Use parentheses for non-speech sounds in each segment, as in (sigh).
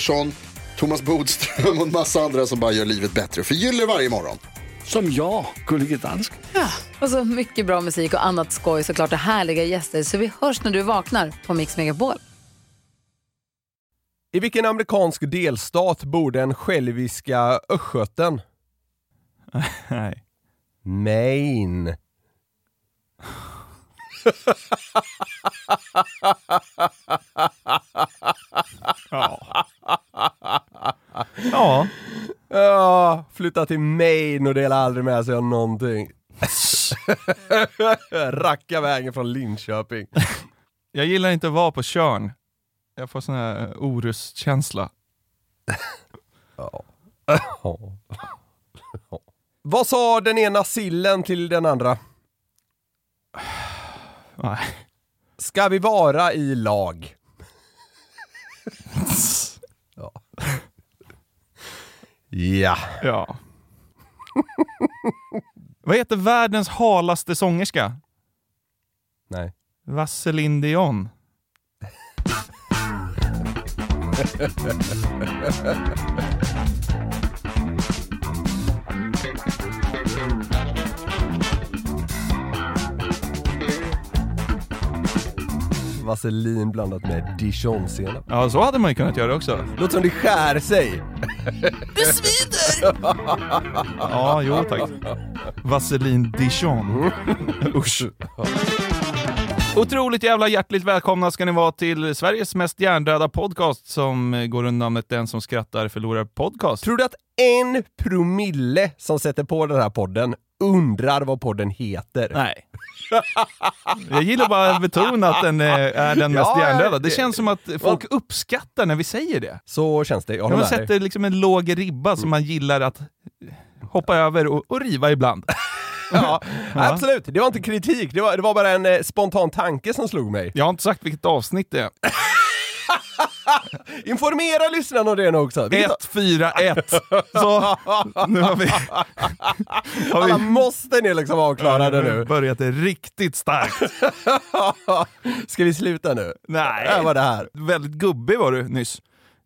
Pettersson, Thomas Bodström och en massa andra som bara gör livet bättre. Förgyller varje morgon. Som jag, Gullige Dansken. Och så mycket bra musik och annat skoj såklart och härliga gäster. Så vi hörs när du vaknar på Mix Megapol. I vilken amerikansk delstat bor den själviska östgöten? (laughs) Nej. Maine. (laughs) Ja. (laughs) ja. Ja, flytta till Maine och dela aldrig med sig av någonting. (laughs) Racka vägen från Linköping. Jag gillar inte att vara på Tjörn. Jag får sån här orustkänsla. Vad sa den ena sillen till den andra? Nej. Ska vi vara i lag? Ja. Ja. (laughs) Vad heter världens halaste sångerska? Nej. Vaseline Dion. Vaselin blandat med dijonsenap. Ja, så hade man ju kunnat göra också. Låter som det skär sig. (laughs) Ja, jo tack. Vaseline Dijon. (laughs) Usch. Otroligt jävla hjärtligt välkomna ska ni vara till Sveriges mest hjärndöda podcast som går under namnet Den som skrattar förlorar podcast. Tror du att en promille som sätter på den här podden undrar vad podden heter? Nej. Jag gillar bara att betona att den är, är den mest Ja, hjärndöda. Det känns som att folk uppskattar när vi säger det. Så känns det. Jag sätter liksom en låg ribba som man gillar att hoppa över och, och riva ibland. (laughs) Ja, absolut. Det var inte kritik, det var, det var bara en eh, spontan tanke som slog mig. Jag har inte sagt vilket avsnitt det är. (laughs) Informera lyssnarna om det nu också. Vilket- 141. Så, nu har vi, (laughs) har Alla vi måste ni liksom avklarade nu. börjat det riktigt starkt. (laughs) Ska vi sluta nu? Nej. Det var det här. Väldigt gubbig var du nyss.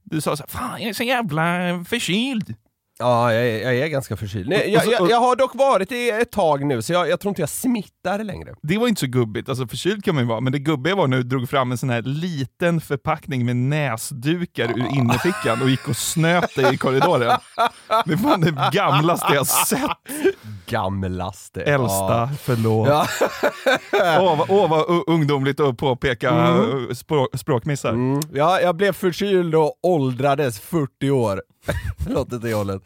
Du sa så här, fan jag är så jävla förkyld. Ja, jag är, jag är ganska förkyld. Nej, jag, jag, jag har dock varit i ett tag nu, så jag, jag tror inte jag smittar längre. Det var inte så gubbigt, alltså förkyld kan man ju vara, men det gubbiga var när du drog fram en sån här liten förpackning med näsdukar ur innerfickan och gick och snöt dig i korridoren. Det är fan det gamlaste jag sett. Gamlaste. Äldsta, förlåt. Ja. (laughs) Åh, vad, åh, vad u- ungdomligt att påpeka mm. språk, språkmissar. Mm. Ja, jag blev förkyld och åldrades 40 år. (laughs) Låter inte det hållet.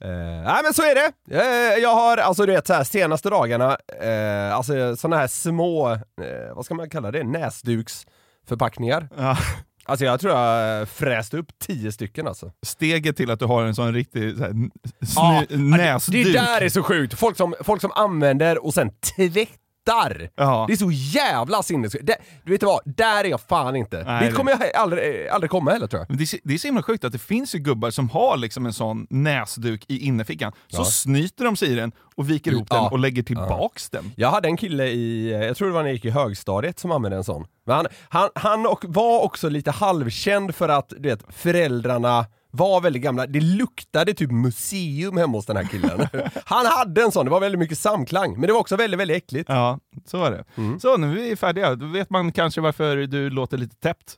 Eh, nej men så är det. Eh, jag har, alltså du vet så här, senaste dagarna, eh, alltså sådana här små, eh, vad ska man kalla det, näsduksförpackningar. Ja. Alltså jag tror jag fräst upp 10 stycken alltså. Steget till att du har en sån riktig så här, Ja, näsduk. Det där är så sjukt! Folk som, folk som använder och sen tvättar. Ja. Det är så jävla sinnessjukt. Det- Du vet vad, där är jag fan inte. Nej, Dit kommer jag aldrig, aldrig komma heller tror jag. Men det, är, så- det är så himla sjukt att det finns ju gubbar som har liksom en sån näsduk i innerfickan. Så snyter de sig i den och viker ihop Ja. den och lägger tillbaks den. Jag hade en kille i, jag tror det var när jag gick i högstadiet som använde en sån. Men han, han, han och, var också lite halvkänd för att du vet, föräldrarna var väldigt gamla. Det luktade typ museum hemma hos den här killen. (laughs) Han hade en sån, det var väldigt mycket samklang. Men det var också väldigt, väldigt äckligt. Ja, så var det. Mm. Så nu är vi färdiga. Då vet man kanske varför du låter lite täppt.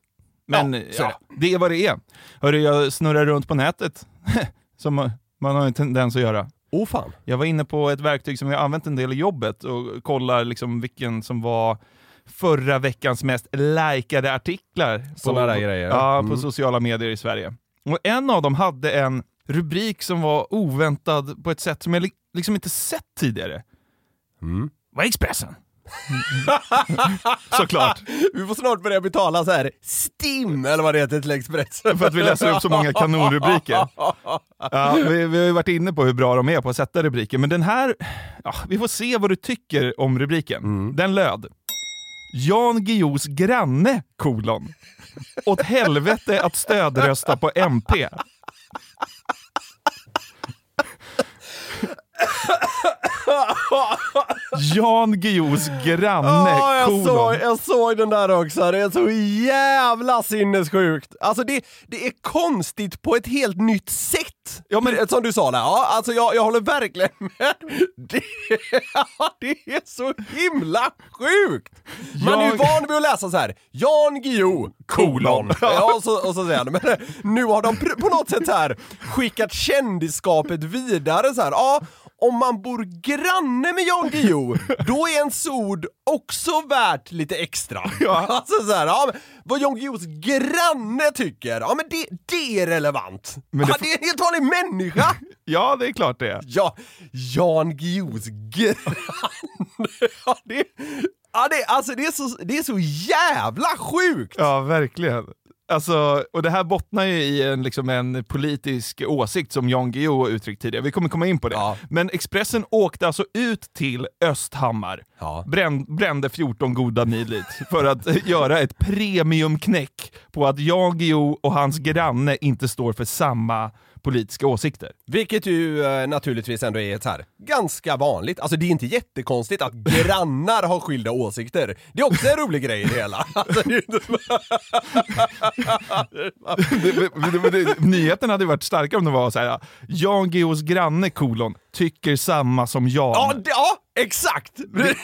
Men Ja, ja, det. är vad det är. Hörru, jag snurrar runt på nätet, (laughs) som man- har en tendens att göra. Åh fan. Jag var inne på ett verktyg som jag använt en del i jobbet och kollar liksom vilken som var förra veckans mest likade artiklar. Såna på, där grejer. Ja, Mm. på sociala medier i Sverige. Och en av dem hade en rubrik som var oväntad på ett sätt som jag li- liksom inte sett tidigare. Mm. Vad är Expressen? (laughs) Såklart. Vi får snart börja betala så här STIM, eller vad det heter till Expressen. För att vi läser upp så många kanonrubriker. (laughs) Ja, vi, vi har ju varit inne på hur bra de är på att sätta rubriker, men den här, ja, vi får se vad du tycker om rubriken. Den löd Jan Guillous granne, kolon. Åt helvete att stödrösta på MP. Jan Guillous granne, Ja, jag, kolon. såg, jag såg den där också, det är så jävla sinnessjukt. Alltså det, det är konstigt på ett helt nytt sätt. Ja, men- Som du sa där, ja, alltså jag, jag håller verkligen (laughs) med. Det, det är så himla sjukt! Man är ju Jag- van vid att läsa så här. Jan Guillou, kolon. Ja, och, så, och så säger han, men nu har de på något sätt här skickat kändisskapet vidare så här. Ja, om man bor granne med Jan Guillou, då är ens ord också värt lite extra. (laughs) Ja. Alltså så här, ja, vad Jan Guillous granne tycker, ja men det, det är relevant. Men det ja, det är en helt vanlig människa! (laughs) Ja, det är klart det är. Ja, Jan Guillous granne. (laughs) ja, det, ja, det, alltså det är, så, det är så jävla sjukt! Ja, verkligen. Alltså, och det här bottnar ju i en, liksom en politisk åsikt som Jan Guillou uttryckt tidigare. Vi kommer komma in på det. Ja. Men Expressen åkte alltså ut till Östhammar, Ja. brän, brände 14 goda mil dit för att (laughs) göra ett premiumknäck på att Jan Guillou och hans granne inte står för samma politiska åsikter. Vilket ju eh, naturligtvis ändå är ett här ganska vanligt, alltså det är inte jättekonstigt att (laughs) grannar har skilda åsikter. Det är också en rolig grej i det hela. (laughs) Alltså, det är inte... det, det, det, det, nyheten hade varit starkare om det var så här: Jan Guillous granne, kolon, tycker samma som Jan. ja, det, ja, exakt! det,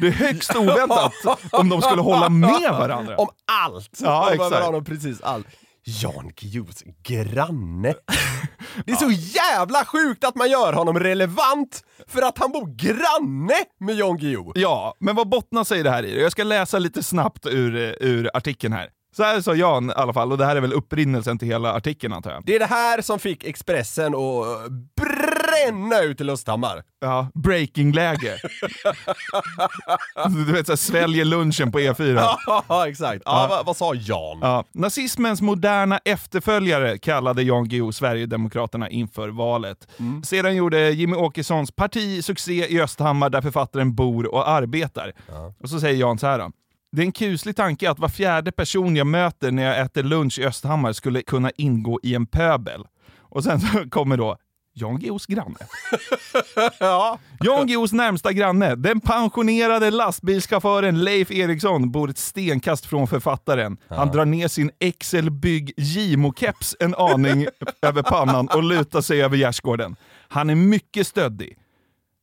det är högst oväntat om de skulle hålla med varandra. Om allt! Ja, om exakt. varandra, precis allt. Jan Guillous granne. (laughs) Det är så jävla sjukt att man gör honom relevant för att han bor granne med Jan Guillou. Ja, men vad bottnar sig det här i? Jag ska läsa lite snabbt ur, ur artikeln här. Så här sa Jan i alla fall, och det här är väl upprinnelsen till hela artikeln antar jag. Det är det här som fick Expressen att bränna ut till Östhammar. Ja, breakingläge. du vet, så här, sväljer lunchen på E4. Ja, exakt. Ja, Vad, vad sa Jan? Ja. Nazismens moderna efterföljare kallade Jan Guillou Sverigedemokraterna inför valet. Sedan gjorde Jimmy Åkessons parti succé i Östhammar där författaren bor och arbetar. Och så säger Jan så här. då. Det är en kuslig tanke att var fjärde person jag möter när jag äter lunch i Östhammar skulle kunna ingå i en pöbel. Och sen så kommer då Jan Guillous granne. (laughs) Jan Guillous närmsta granne, den pensionerade lastbilschauffören Leif Eriksson, bor ett stenkast från författaren. Han drar ner sin XL Bygg Gimo-keps en aning (laughs) över pannan och lutar sig över gärdsgården. Han är mycket stöddig.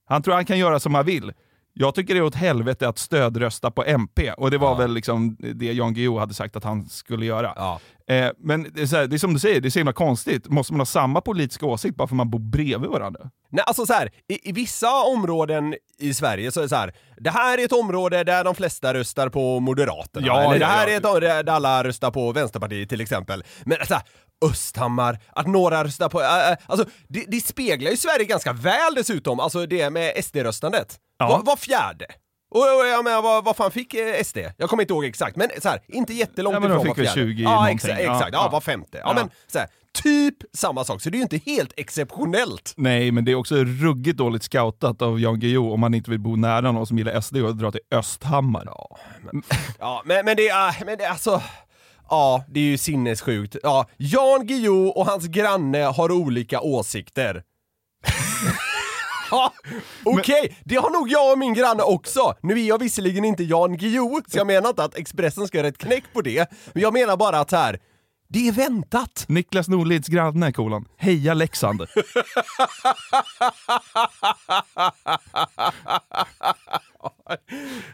Han tror han kan göra som han vill. Jag tycker det är åt helvete att stödrösta på MP, och det var väl liksom det Jan Guillou hade sagt att han skulle göra. Ja. Eh, men det är, här, det är som du säger, det är så himla konstigt. Måste man ha samma politiska åsikt bara för att man bor bredvid varandra? Nej, alltså så här, i, i vissa områden i Sverige så är det så här. Det här är ett område där de flesta röstar på Moderaterna. Ja, eller ja, det här ja. är ett område där alla röstar på Vänsterpartiet till exempel. Men så här, Östhammar, att några röstar på... Äh, äh, alltså, det, det speglar ju Sverige ganska väl dessutom, alltså det med SD-röstandet. Ja. Var, var fjärde. Och, och jag menar, vad, vad fan fick eh, SD? Jag kommer inte ihåg exakt, men så här, inte jättelångt Ja, men de ifrån fick var väl fjärde. 20 ja, någonting. exakt, Ja, exakt. Ja, ja. var femte. Ja, Ja. men så här, typ samma sak, så det är ju inte helt exceptionellt. Nej, men det är också ruggigt dåligt scoutat av Jan Guillou om man inte vill bo nära någon som gillar SD och dra till Östhammar. Ja, men, (laughs) ja, men, men det är, men det är alltså... Ja, det är ju sinnessjukt. Ja, Jan Guillou och hans granne har olika åsikter. (laughs) Ja, Okej, det har nog jag och min granne också. Nu är jag visserligen inte Jan Guillou, så jag menar inte att Expressen ska göra ett knäck på det. Men jag menar bara att här, det är väntat. Niklas Norlids granne, kolon. Heja Leksand! (laughs)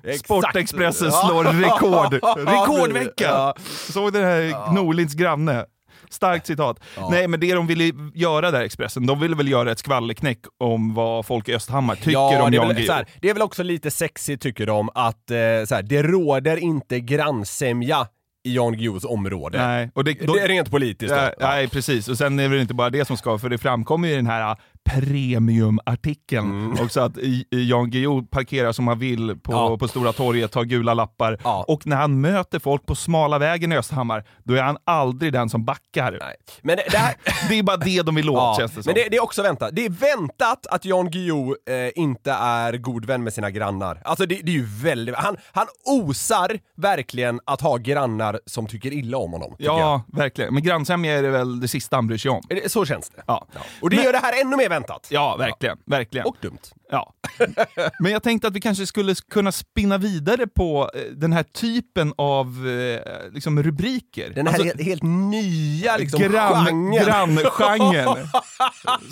Exakt. Sportexpressen Ja. slår rekord. (laughs) Ja, Rekordvecka! ja. Såg det här Norlinds granne. Starkt citat. Nej, men det de ville göra där, Expressen, de ville väl göra ett skvallerknäck om vad folk i Östhammar tycker ja, om Jan Guillou. det är väl också lite sexigt tycker de att eh, så här, det råder inte grannsämja i Jan Guillous område. Nej, och det, då, Det är rent politiskt. Ja, Nej, precis. Och sen är det inte bara det som ska, för det framkommer ju i den här premiumartikeln Mm. också att Jan Guillou parkerar som han vill på, Ja. på Stora torget, tar gula lappar. Ja. Och när han möter folk på smala vägen i Östhammar, då är han aldrig den som backar. Nej. Men det, det här... (laughs) Det är bara det de vill åt Ja, känns det som. men det, det är också väntat. Det är väntat att Jan Guillou eh, inte är god vän med sina grannar. Alltså det, det är ju väldigt... Han, han osar verkligen att ha grannar som tycker illa om honom. ja, verkligen. Men grannsämja är det väl det sista han bryr sig om. Så känns det. Ja, Och det Men- gör det här ännu mer väntat. Ja verkligen. verkligen. Och dumt. Ja. (laughs) Men jag tänkte att vi kanske skulle kunna spinna vidare på eh, den här typen av eh, liksom rubriker. Den här Alltså, helt, helt nya liksom, grann, genren. granngenren. (laughs)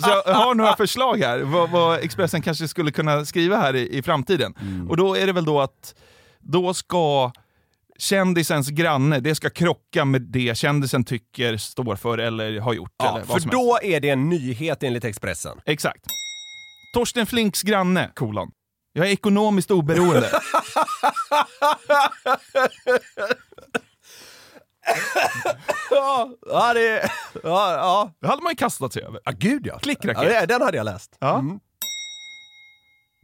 Så jag har några förslag här, vad, vad Expressen kanske skulle kunna skriva här i, i framtiden. Mm. Och då är det väl då att då ska kändisens granne, det ska krocka med det kändisen tycker, står för eller har gjort. Ja, eller vad för som då är det en nyhet enligt Expressen. Exakt. Torsten Flinks granne, kolon. Jag är ekonomiskt oberoende. Ja, (laughs) ja det... Ja, ja. Det hade man ju kastat sig över. ja gud ja. Klickraket. Ja, den hade jag läst. Ja. Mm.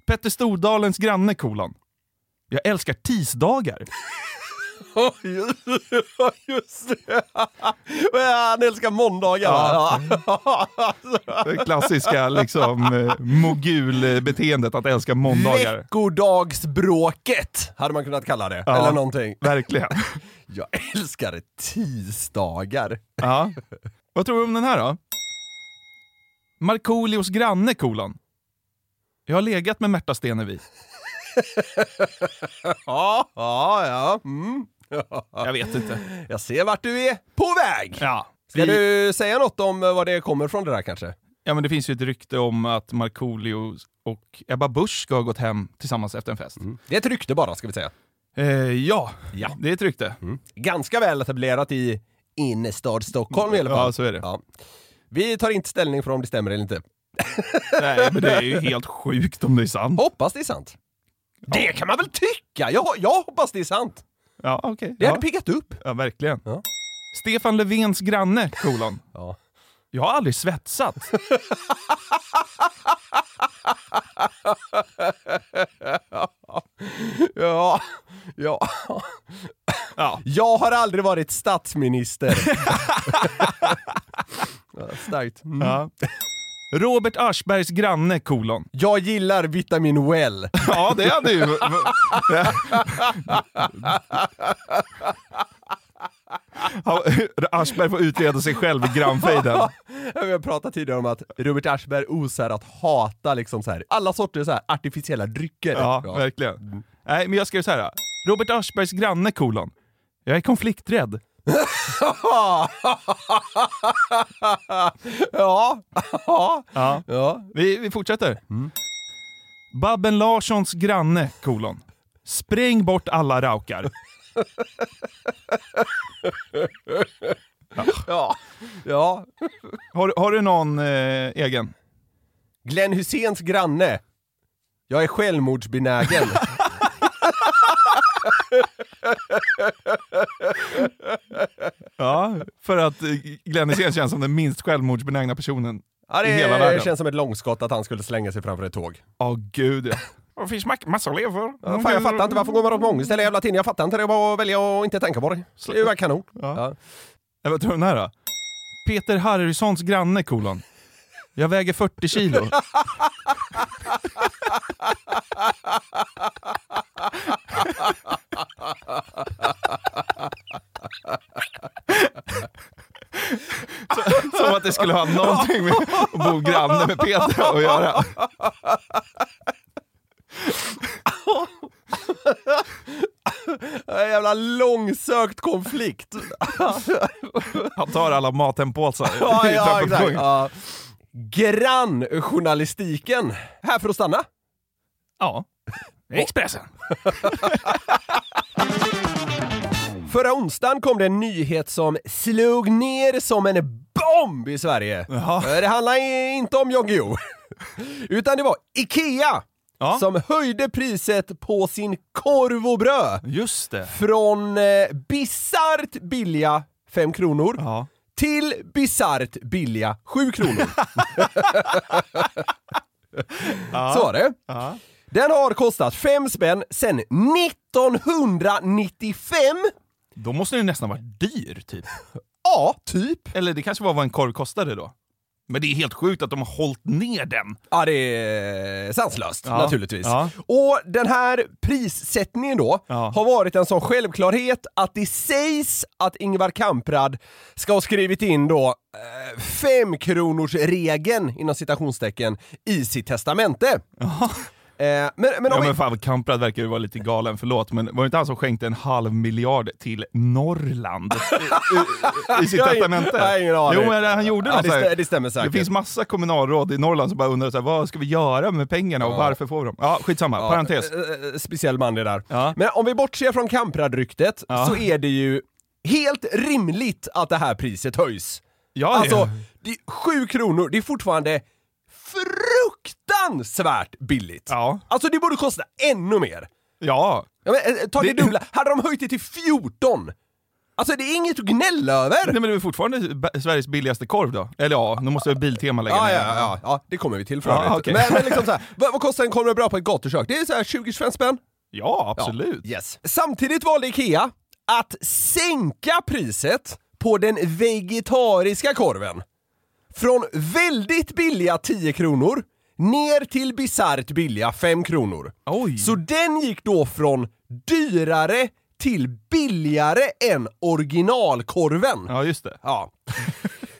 Petter Stordalens granne, kolon. Jag älskar tisdagar. (laughs) Ja, (laughs) just det. Han älskar måndagar. Ja. Ja. Det klassiska (laughs) liksom, eh, mogulbeteendet att älska måndagar. Veckodagsbråket hade man kunnat kalla det. Ja. Eller någonting. Verkligen. (laughs) Jag älskar tisdagar. Ja. Vad tror du om den här då? Markoolios granne, kolon. Jag har legat med Märta Stenevi. Ja, ja, ja. Mm. (laughs) Jag vet inte. Jag ser vart du är på väg. Ja. Ska Vi- du säga något om eh, var det kommer från det där kanske? Ja, men det finns ju ett rykte om att Markoolio och Ebba Busch ska ha gått hem tillsammans efter en fest. Det är ett rykte bara, ska vi säga. Eh, ja, Ja. det är ett rykte. Ganska väl etablerat i innerstad Stockholm i alla fall. Ja, så är det. Ja. Vi tar inte ställning för om det stämmer eller inte. (laughs) Nej, men det är ju helt sjukt om det är sant. Hoppas det är sant. Det kan man väl tycka? Jag, jag hoppas det är sant. Ja, okej. Det Ja. hade piggat upp. ja, verkligen. Ja. Stefan Löfvens granne, kolon. Ja. Jag har aldrig svetsat. (laughs) Ja, ja. Ja. Jag har aldrig varit statsminister. (laughs) starkt. Mm. Ja. Robert Aschbergs granne, kolon. Jag gillar vitamin well. (laughs) Ja, det hade ju... Ja, Aschberg får utreda sig själv i grannfejden. Vi har pratat tidigare om att Robert Aschberg osar att hata liksom så här, alla sorters så här artificiella drycker. Ja, verkligen. Nej, men jag skrev så här. Robert Aschbergs granne, kolon. Jag är konflikträdd. (laughs) ja. ja. Ja. Vi, vi fortsätter. Babben Larssons granne, kolon. Spräng bort alla raukar. (laughs) Ja. ja. Har, har du någon eh, egen? Glenn Husseins granne. Jag är självmordsbenägen. (laughs) Ja, för att eh, Glenn Hysén känns som den minst självmordsbenägna personen Ja, i hela världen. det känns som ett långskott att han skulle slänga sig framför ett tåg. Åh gud ja. (laughs) Det finns massor av levor. Ja, fan, jag fattar inte varför går man runt med ångest hela jävla tiden. Jag fattar inte det. Bara att välja att inte tänka på det. Det är ju bara kanon. Ja. Ja, vad tror du den här då? Peter Harrysons granne, kolon. Jag väger 40 kilo. (laughs) Så- Som att det skulle ha någonting med att bo granne med Peter att göra. En jävla långsökt konflikt. Han tar alla mathempåsar ja, i ja, exakt. Ja. Grannjournalistiken. Här för att stanna. Ja. Expressen. (laughs) Förra onsdagen kom det en nyhet som slog ner som en bomb i Sverige. Jaha. Det handlar inte om Jon (laughs) utan det var IKEA Ja. som höjde priset på sin korv och bröd Just det. från eh, bisarrt billiga 5 kronor Ja. till bisarrt billiga 7 kronor. (laughs) Så var det. Ja. Den har kostat 5 spänn sedan 1995. Då måste den nästan varit dyr, typ. (laughs) Ja, typ. Eller det kanske var vad en korv kostade då. Men det är helt sjukt att de har hållit ner den. Ja, det är sanslöst Ja. naturligtvis. Ja. Och den här prissättningen då Ja. har varit en sån självklarhet att det sägs att Ingvar Kamprad ska ha skrivit in då eh, femkronorsregeln inom citationstecken i sitt testamente. Eh, men, men om Ja vi... men fan, Kamprad verkar ju vara lite galen, förlåt, men var det inte han som skänkte en halv miljard till Norrland (laughs) i, i, i sitt testamente? jag har ingen aning. Jo, men han gjorde Ja, något det stä- det stämmer säkert. Det finns massa kommunalråd i Norrland som bara undrar så här, vad ska vi göra med pengarna och varför får vi dem? Ja, skitsamma, Ja, parentes. eh, eh, Speciell man det där. Ja. Men om vi bortser från Kamprad-ryktet så är det ju helt rimligt att det här priset höjs. Ja, Alltså, det är 7 kronor, det är fortfarande fruktansvärt billigt. Ja. Alltså det borde kosta ännu mer. ja. Ja, men, eh, ta det, Det- dubbla, hade de höjt det till 14? Alltså det är inget att gnälla över! Nej, men det är fortfarande Sveriges billigaste korv då? Eller ja, nu måste Biltema lägga Ja, ner ja, ja, ja, det kommer vi till för Ja, okej. Men, men liksom så här, (laughs) vad, vad kostar en korv med bröd på ett gatukök? Det är så här 20-25 spänn. Ja, absolut. Ja, yes. Samtidigt valde IKEA att sänka priset på den vegetariska korven. Från väldigt billiga 10 kronor ner till bisarrt billiga 5 kronor. Oj. Så den gick då från dyrare till billigare än originalkorven. Ja, just det. Ja.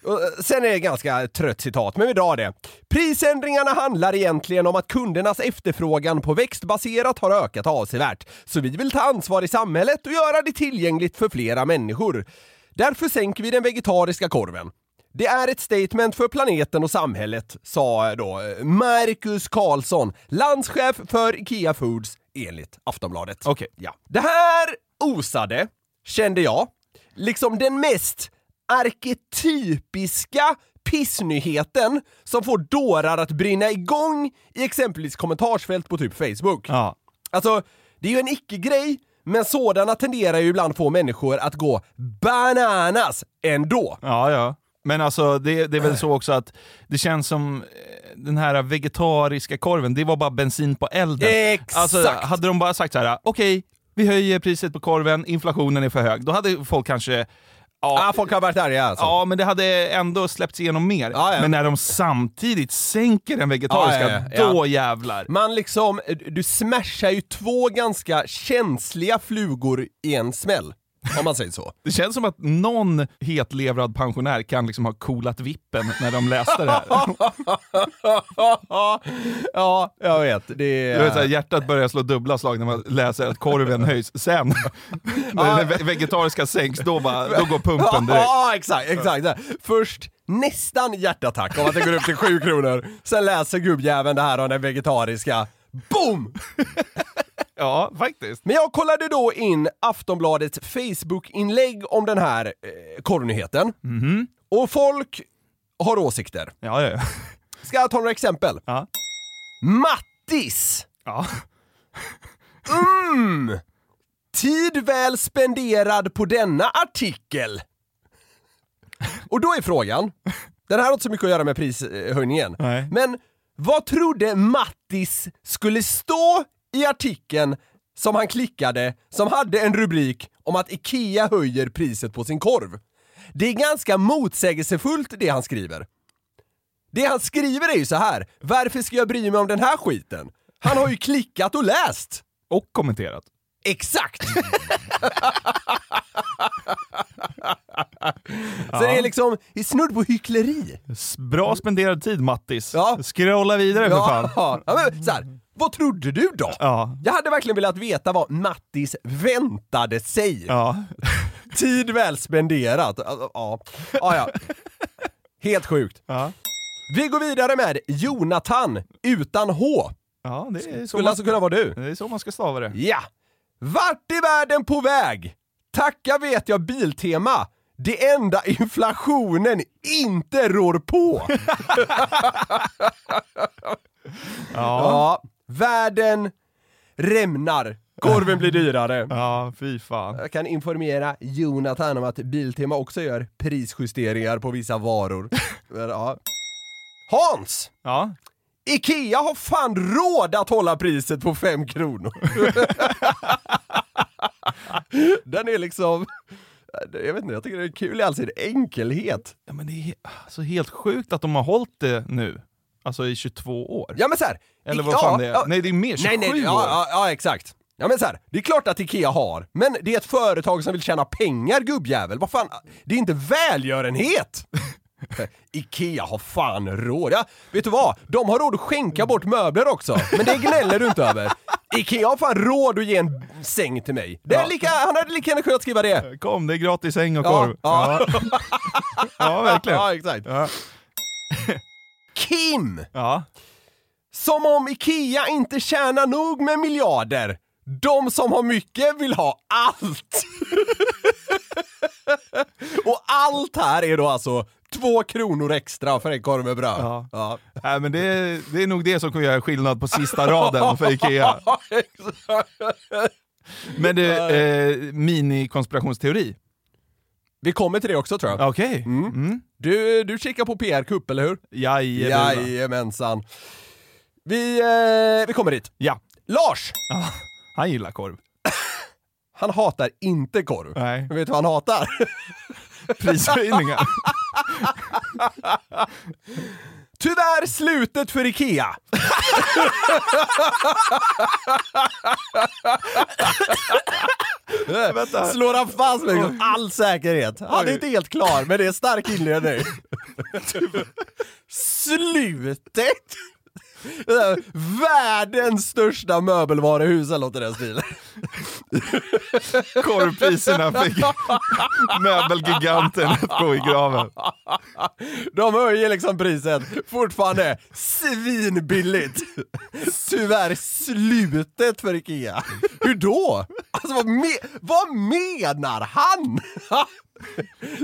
Eh, Sen är det ganska trött citat, men vi drar det. Prisändringarna handlar egentligen om att kundernas efterfrågan på växtbaserat har ökat avsevärt, så vi vill ta ansvar i samhället och göra det tillgängligt för flera människor. Därför sänker vi den vegetariska korven. Det är ett statement för planeten och samhället, sa då eh, Marcus Karlsson, landschef för IKEA Foods, enligt Aftonbladet. Okej. Ja. Det här osade, kände jag, liksom den mest arketypiska pissnyheten som får dårar att brinna igång i exempelvis kommentarsfält på typ Facebook. Ja. Alltså, det är ju en icke-grej, men sådana tenderar ju ibland få människor att gå bananas ändå. Ja, ja. Men alltså det, det är väl så också att det känns som eh, den här vegetariska korven, det var bara bensin på elden. Exakt! Alltså hade de bara sagt så här: okej, vi höjer priset på korven, inflationen är för hög. Då hade folk kanske Ja, folk har varit arga alltså. Ja, men det hade ändå släppts igenom mer. Ja, ja. Men när de samtidigt sänker den vegetariska, ja, ja. då jävlar. Man liksom, du smashar ju två ganska känsliga flugor i en smäll. (laughs) Om man säger så. Det känns som att någon hetlevrad pensionär kan liksom ha coolat vippen när de läste det här. (laughs) ja, jag vet. Det är... Du vet, så här, hjärtat börjar slå dubbla slag när man läser att korven (laughs) höjs. Sen, när ve- vegetariska sänks, då, bara, då går pumpen direkt. Ja, exakt, exakt. Först nästan hjärtattack om att det går upp till 7 kronor. Sen läser gubbjäveln det här om den vegetariska. Boom! Ja, faktiskt. Men jag kollade då in Aftonbladets Facebook-inlägg om den här eh, korvnyheten. Och folk har åsikter. Ja, ja, ja. Ska jag ta några exempel? Ja. Mattis! ja. Mm. Tid väl spenderad på denna artikel. Och då är frågan, den här har inte så mycket att göra med prishöjningen, Nej. men vad trodde Mattis skulle stå i artikeln som han klickade, som hade en rubrik om att IKEA höjer priset på sin korv? Det är ganska motsägelsefullt det han skriver. Det han skriver är ju så här. varför ska jag bry mig om den här skiten? Han har ju klickat och läst! Och kommenterat. Exakt! (laughs) Så det är liksom, det är snudd på hyckleri. Bra spenderad tid Mattis. Ja. Scrolla vidare för fan. Ja, men så här, vad trodde du då? Ja. Jag hade verkligen velat veta vad Mattis väntade sig. Ja. (laughs) Tid väl spenderat. Alltså, Ja, ja. ja. Helt sjukt. Ja. Vi går vidare med Jonathan utan H. ja, det är så Skulle man, alltså kunna vara du. det är så man ska stava det. Ja! Vart är världen på väg? Tacka vet jag Biltema, det enda inflationen inte rår på. (laughs) ja. Världen rämnar, korven blir dyrare. (laughs) Ja, fy fan. Jag kan informera Jonathan om att Biltema också gör prisjusteringar på vissa varor. (laughs) Ja. Hans! Ja. Ikea har fan råd att hålla priset på fem kronor. (laughs) Den är liksom... Jag vet inte, jag tycker det är kul i all sin enkelhet. ja men det är alltså helt sjukt att de har hållit det nu. Alltså i 22 år. Ja men så här, Eller vad ja, fan det är. ja. Nej det är mer, 27 Nej, nej, år. ja, ja, ja, exakt. Ja men så här, det är klart att Ikea har, men det är ett företag som vill tjäna pengar gubbjävel. Vad fan, det är inte välgörenhet! (laughs) Ikea har fan råd. Ja, vet du vad? De har råd att skänka bort möbler också, men det gnäller du inte över. Ikea har fan råd att ge en säng till mig. Det är Ja. lika, han hade lika gärna kunnat skriva det. Kom, det är gratis säng och Ja, korv. ja. Ja, (laughs) ja verkligen. Ja, exakt. Ja. Kim! Ja. Som om Ikea inte tjänar nog med miljarder. De som har mycket vill ha allt! (laughs) Och allt här är då alltså två kronor extra för en korv med bröd. Ja. Ja. Nej, men det, är, det är nog det som kommer göra skillnad på sista raden för Ikea. (laughs) Men du, eh, mini-konspirationsteori. Vi kommer till det också tror jag. Okej. Mm. Du, du kikar på PR-kupp, eller hur? Jajamän. Jajamensan. Vi, eh, vi kommer dit. Ja, Lars! han gillar korv. (coughs) Han hatar inte korv. Nej. Vet du vad han hatar? (laughs) Prishöjningar. (laughs) Tyvärr slutet för IKEA. (laughs) Vänta. Slår han fast liksom all säkerhet. Han är inte helt klar, men det är stark inledning. (laughs) Slutet? Världens största möbelvaruhus eller något i den stilen. Korvpriserna fick möbelgiganten att gå i graven. De höjer liksom priset, fortfarande svinbilligt. Tyvärr slutet för IKEA. Hur då? Alltså vad, me vad menar han?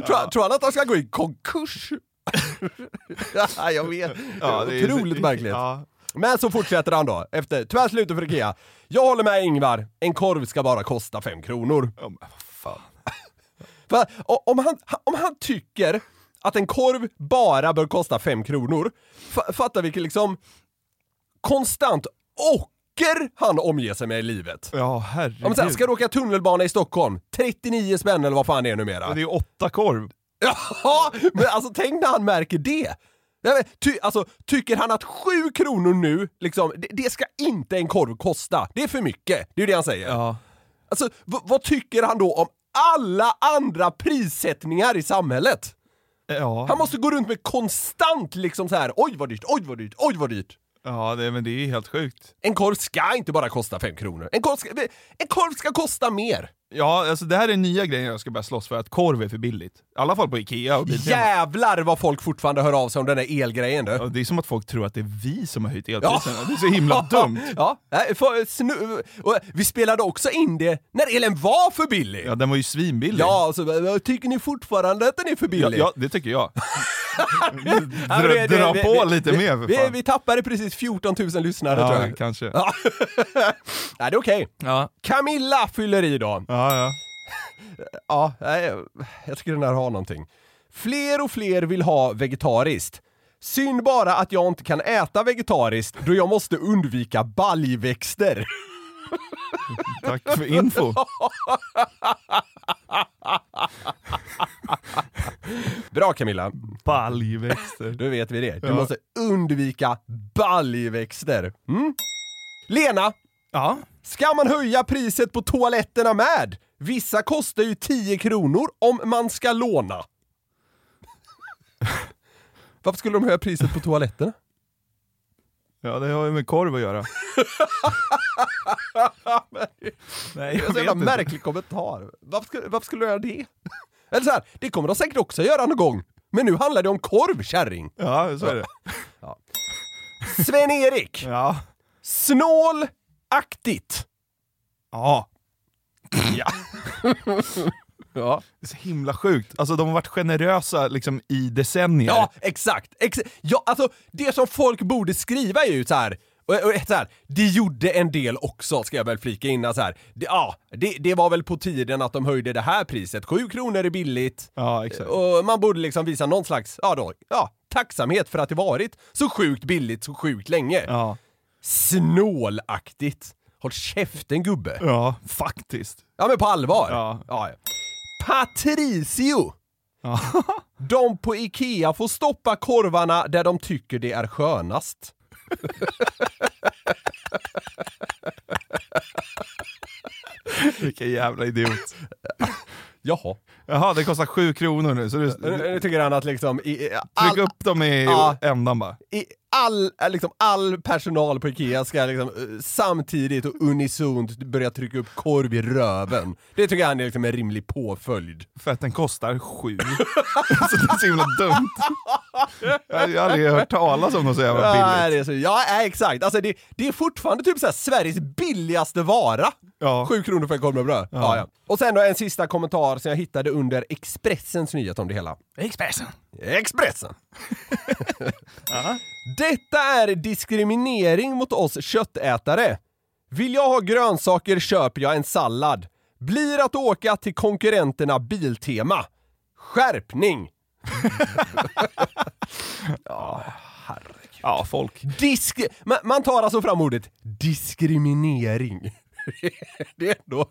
tror, tror han att de ska gå i konkurs? (laughs) ja, jag vet. Ja, det är- Otroligt märkligt. Ja. Men så fortsätter han då, efter tyvärr slutet för IKEA. Jag håller med Ingvar, en korv ska bara kosta fem kronor. Ja, men vad fan. För, om, han, om han tycker att en korv bara bör kosta fem kronor, fa- fattar vilken liksom konstant ocker han omger sig med i livet. Ja, Om herregud. så här, ska du åka tunnelbana i Stockholm, 39 spänn eller vad fan det är numera. Och det är åtta korv. (laughs) Ja, men alltså tänk när han märker det. Nej, men, ty, alltså, tycker han att sju kronor nu, liksom, det, det ska inte en korv kosta. Det är för mycket. Det är ju det han säger. Ja. Alltså, vad tycker han då om alla andra prissättningar i samhället? Ja, Han måste gå runt med konstant liksom så här. oj vad dyrt, oj vad dyrt, oj vad dyrt. ja det, men det är helt sjukt. En korv ska inte bara kosta fem kronor. En korv ska, en korv ska kosta mer. Ja, alltså det här är nya grejer jag ska börja slåss för, att korv är för billigt. I alla fall på Ikea och Biltema. Jävlar vad folk fortfarande hör av sig om den där elgrejen du. Ja, Det är som att folk tror att det är vi som har höjt elpriserna. Det är så himla (laughs) dumt. Ja, för, snu, och vi spelade också in det när elen var för billig. Ja, den var ju svinbillig. Ja, och så, tycker ni fortfarande att den är för ja, billig? ja det tycker jag. (laughs) Ja, Dra, det- det- dra på vi- lite vi, mer för vi, fan. vi tappade precis 14 000 lyssnare tror ja, jag. kanske. Ja. (laughs) Nej, det är okej. Ja, Camilla fyller i då. ja, ja. (laughs) Ja, nej, jag tycker den här har någonting. Fler och fler vill ha vegetariskt. Synd bara att jag inte kan äta vegetariskt då jag måste undvika baljväxter. (laughs) Tack för info. (laughs) Bra Camilla, Baljväxter. då vet vi det. Du Ja. måste undvika baljväxter. Mm? Lena, Ja. ska man höja priset på toaletterna med? Vissa kostar ju 10 kronor om man ska låna. (laughs) Varför skulle de höja priset på toaletterna? ja, det har ju med korv att göra. (laughs) Nej, Det är jag en jävla märklig kommentar. Varför skulle, varför skulle du göra det? Eller så här, det kommer de säkert också göra någon gång. Men nu handlar det om korv, kärring. Ja, så är det. Sven-Erik, Ja. Snålaktigt. Ja. Ja. (laughs) ja. Det är så himla sjukt. Alltså de har varit generösa liksom i decennier. Ja, exakt! Ex ja, alltså, det som folk borde skriva är ju så här. Och, och, så här, det gjorde en del också, ska jag väl flika in. Så här. Det, ja, det, det var väl på tiden att de höjde det här priset. 7 kronor är billigt. Ja, exakt. Och man borde liksom visa någon slags, ja då, ja, tacksamhet för att det varit så sjukt billigt så sjukt länge. Ja, Snålaktigt. Håll käften gubbe. ja faktiskt. Ja men på allvar. Ja. ja. Patricio! Ja. (laughs) De på IKEA får stoppa korvarna där de tycker det är skönast. (laughs) Vilken jävla idiot. (laughs) Jaha. Jaha, det kostar sju kronor nu, så du, Nu, nu tycker han att liksom i, i, all, tryck upp dem i Ja. ändan bara. i all, äh, liksom, all personal på IKEA ska liksom, eh, samtidigt och unisont börja trycka upp korv i röven. Det tycker han är liksom en rimlig påföljd. För att den kostar sju. (laughs) så det är så himla dumt. Jag har aldrig hört talas om något så jävla Ja, billigt. det är så, ja exakt. Alltså det, det är fortfarande typ så här Sveriges billigaste vara. Ja. Sju kronor för en korv med bröd. Ja. Ja, Och sen då en sista kommentar som jag hittade under Expressens nyhet om det hela. Expressen. Expressen! (laughs) Detta är diskriminering mot oss köttätare. Vill jag ha grönsaker köper jag en sallad. Blir att åka till konkurrenterna Biltema. Skärpning! (laughs) Ja, folk. Disk... Man, man tar alltså fram ordet diskriminering. (laughs) det är ändå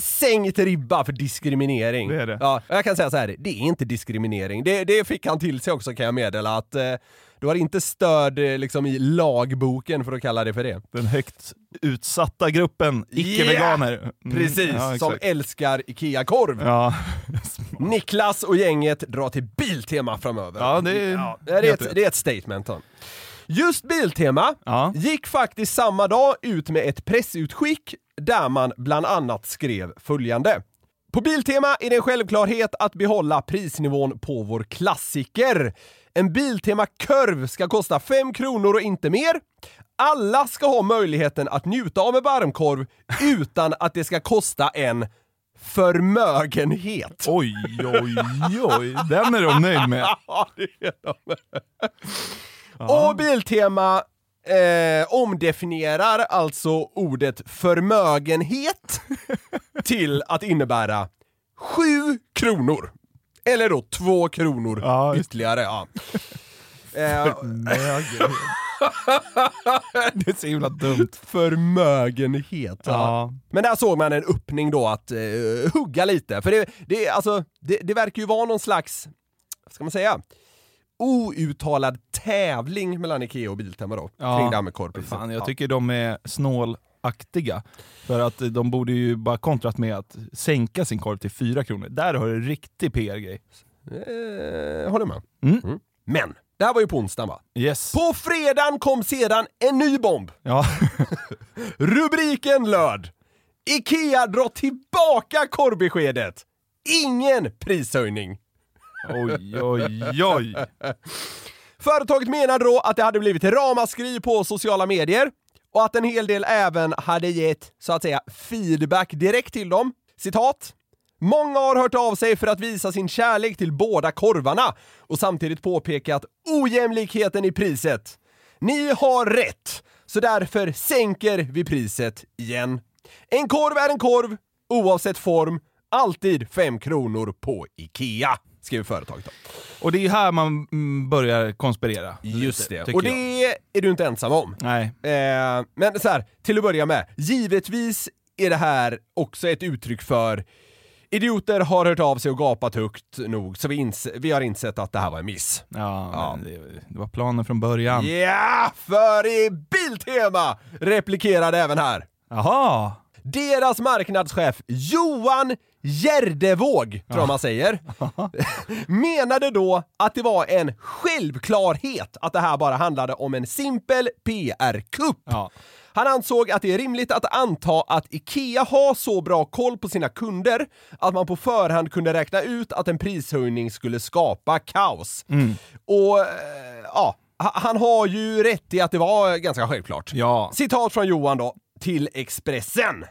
sänkt ribba för diskriminering. Det är det. Ja, jag kan säga så här, det är inte diskriminering. Det, det fick han till sig också kan jag meddela att eh, du har inte stöd eh, liksom i lagboken för att kalla det för det. Den högt utsatta gruppen icke-veganer. Mm, Precis, ja, som älskar IKEA-korv. Ja. (laughs) (laughs) Niklas och gänget drar till Biltema framöver. Ja, det är ja, det, är ett, det är ett statement. då. Just Biltema Ja. gick faktiskt samma dag ut med ett pressutskick där man bland annat skrev följande. På Biltema är det en självklarhet att behålla prisnivån på vår klassiker. En Biltema-korv ska kosta 5 kronor och inte mer. Alla ska ha möjligheten att njuta av en varmkorv utan att det ska kosta en förmögenhet. Oj, oj, oj. Den är de nöjd med. (laughs) Ja, det är de. Och Biltema eh, omdefinierar alltså ordet förmögenhet (laughs) till att innebära 7 kronor. Eller då 2 kronor Ja, ytterligare. Ja. (laughs) Eh, (laughs) Det är så himla dumt. förmögenhet. Ja. Ja. Men där såg man en öppning då att eh, hugga lite. För det, det, alltså, det, det verkar ju vara någon slags, vad ska man säga, outtalad tävling mellan Ikea och Biltema då. Ja. Kring det här med korvpriset. Fan, jag Ja. tycker de är snålaktiga. För att de borde ju bara kontrat med att sänka sin korv till 4 kronor. Där har du en riktig PR-grej. Eh, håller med. Mm. Men, det här var ju på onsdagen va? Yes. På fredagen kom sedan en ny bomb. Ja. (laughs) Rubriken löd Ikea drar tillbaka korvbeskedet. Ingen prishöjning. Oj, oj, oj. Företaget menade då att det hade blivit ramaskri på sociala medier och att en hel del även hade gett, så att säga, feedback direkt till dem. Citat. Många har hört av sig för att visa sin kärlek till båda korvarna och samtidigt påpekat ojämlikheten i priset. Ni har rätt, så därför sänker vi priset igen. En korv är en korv, oavsett form, alltid 5 kronor på IKEA, skriver företaget. Då. Och det är ju här man mm, börjar konspirera. Just lite, det. Och jag. det är du inte ensam om. Nej. Eh, men så här, till att börja med, givetvis är det här också ett uttryck för idioter har hört av sig och gapat högt nog, så vi, vi har insett att det här var en miss. Ja, Ja. Det, det var planen från början. Ja, för i Biltema replikerade även här. Jaha! Deras marknadschef Johan Gärdevåg, tror jag man säger, (laughs) menade då att det var en självklarhet att det här bara handlade om en simpel PR-kupp. Ja. Han ansåg att det är rimligt att anta att IKEA har så bra koll på sina kunder att man på förhand kunde räkna ut att en prishöjning skulle skapa kaos. Och eh, ja, ha- han har ju rätt i att det var ganska självklart. Ja. Citat från Johan då, till Expressen.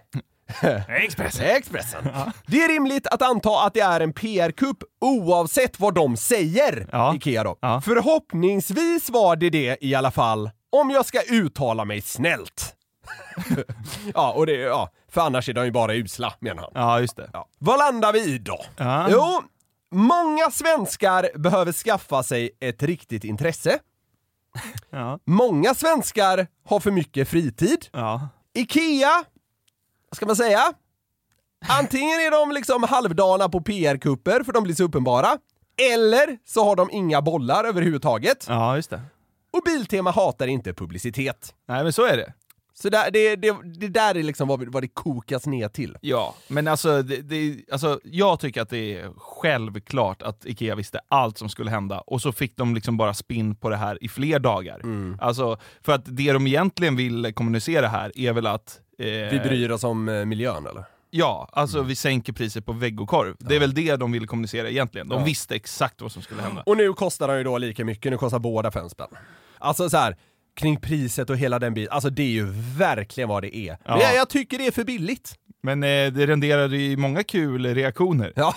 (laughs) Expressen. Expressen. Det är rimligt att anta att det är en PR-kupp oavsett vad de säger, Ja. Ikea då. Ja. Förhoppningsvis var det det i alla fall, om jag ska uttala mig snällt. (laughs) ja, och det, ja, för annars är de ju bara usla, menar han. Ja, just det. Ja. Vad landar vi i då? Ja. Jo, många svenskar behöver skaffa sig ett riktigt intresse. Ja. Många svenskar har för mycket fritid. Ja. Ikea, vad ska man säga? Antingen är de liksom halvdana på PR-kupper för de blir så uppenbara, eller så har de inga bollar överhuvudtaget. ja, just det. Och Biltema hatar inte publicitet. Nej, men så är det. Så där, det, det, det där är liksom vad, vad det kokas ner till. Ja, men alltså, det, det, alltså jag tycker att det är självklart att Ikea visste allt som skulle hända och så fick de liksom bara spinn på det här i fler dagar. Alltså, för att det de egentligen vill kommunicera här är väl att Vi bryr oss om eh, miljön eller? Ja, alltså vi sänker priset på vegokorv. Det är väl det de ville kommunicera egentligen. De Ja. visste exakt vad som skulle hända. Och nu kostar de ju då lika mycket, nu kostar båda fem spänn. Alltså så här, kring priset och hela den biten, alltså det är ju verkligen vad det är. Men Ja. jag, jag tycker det är för billigt. Men eh, det renderade ju många kul reaktioner. Ja.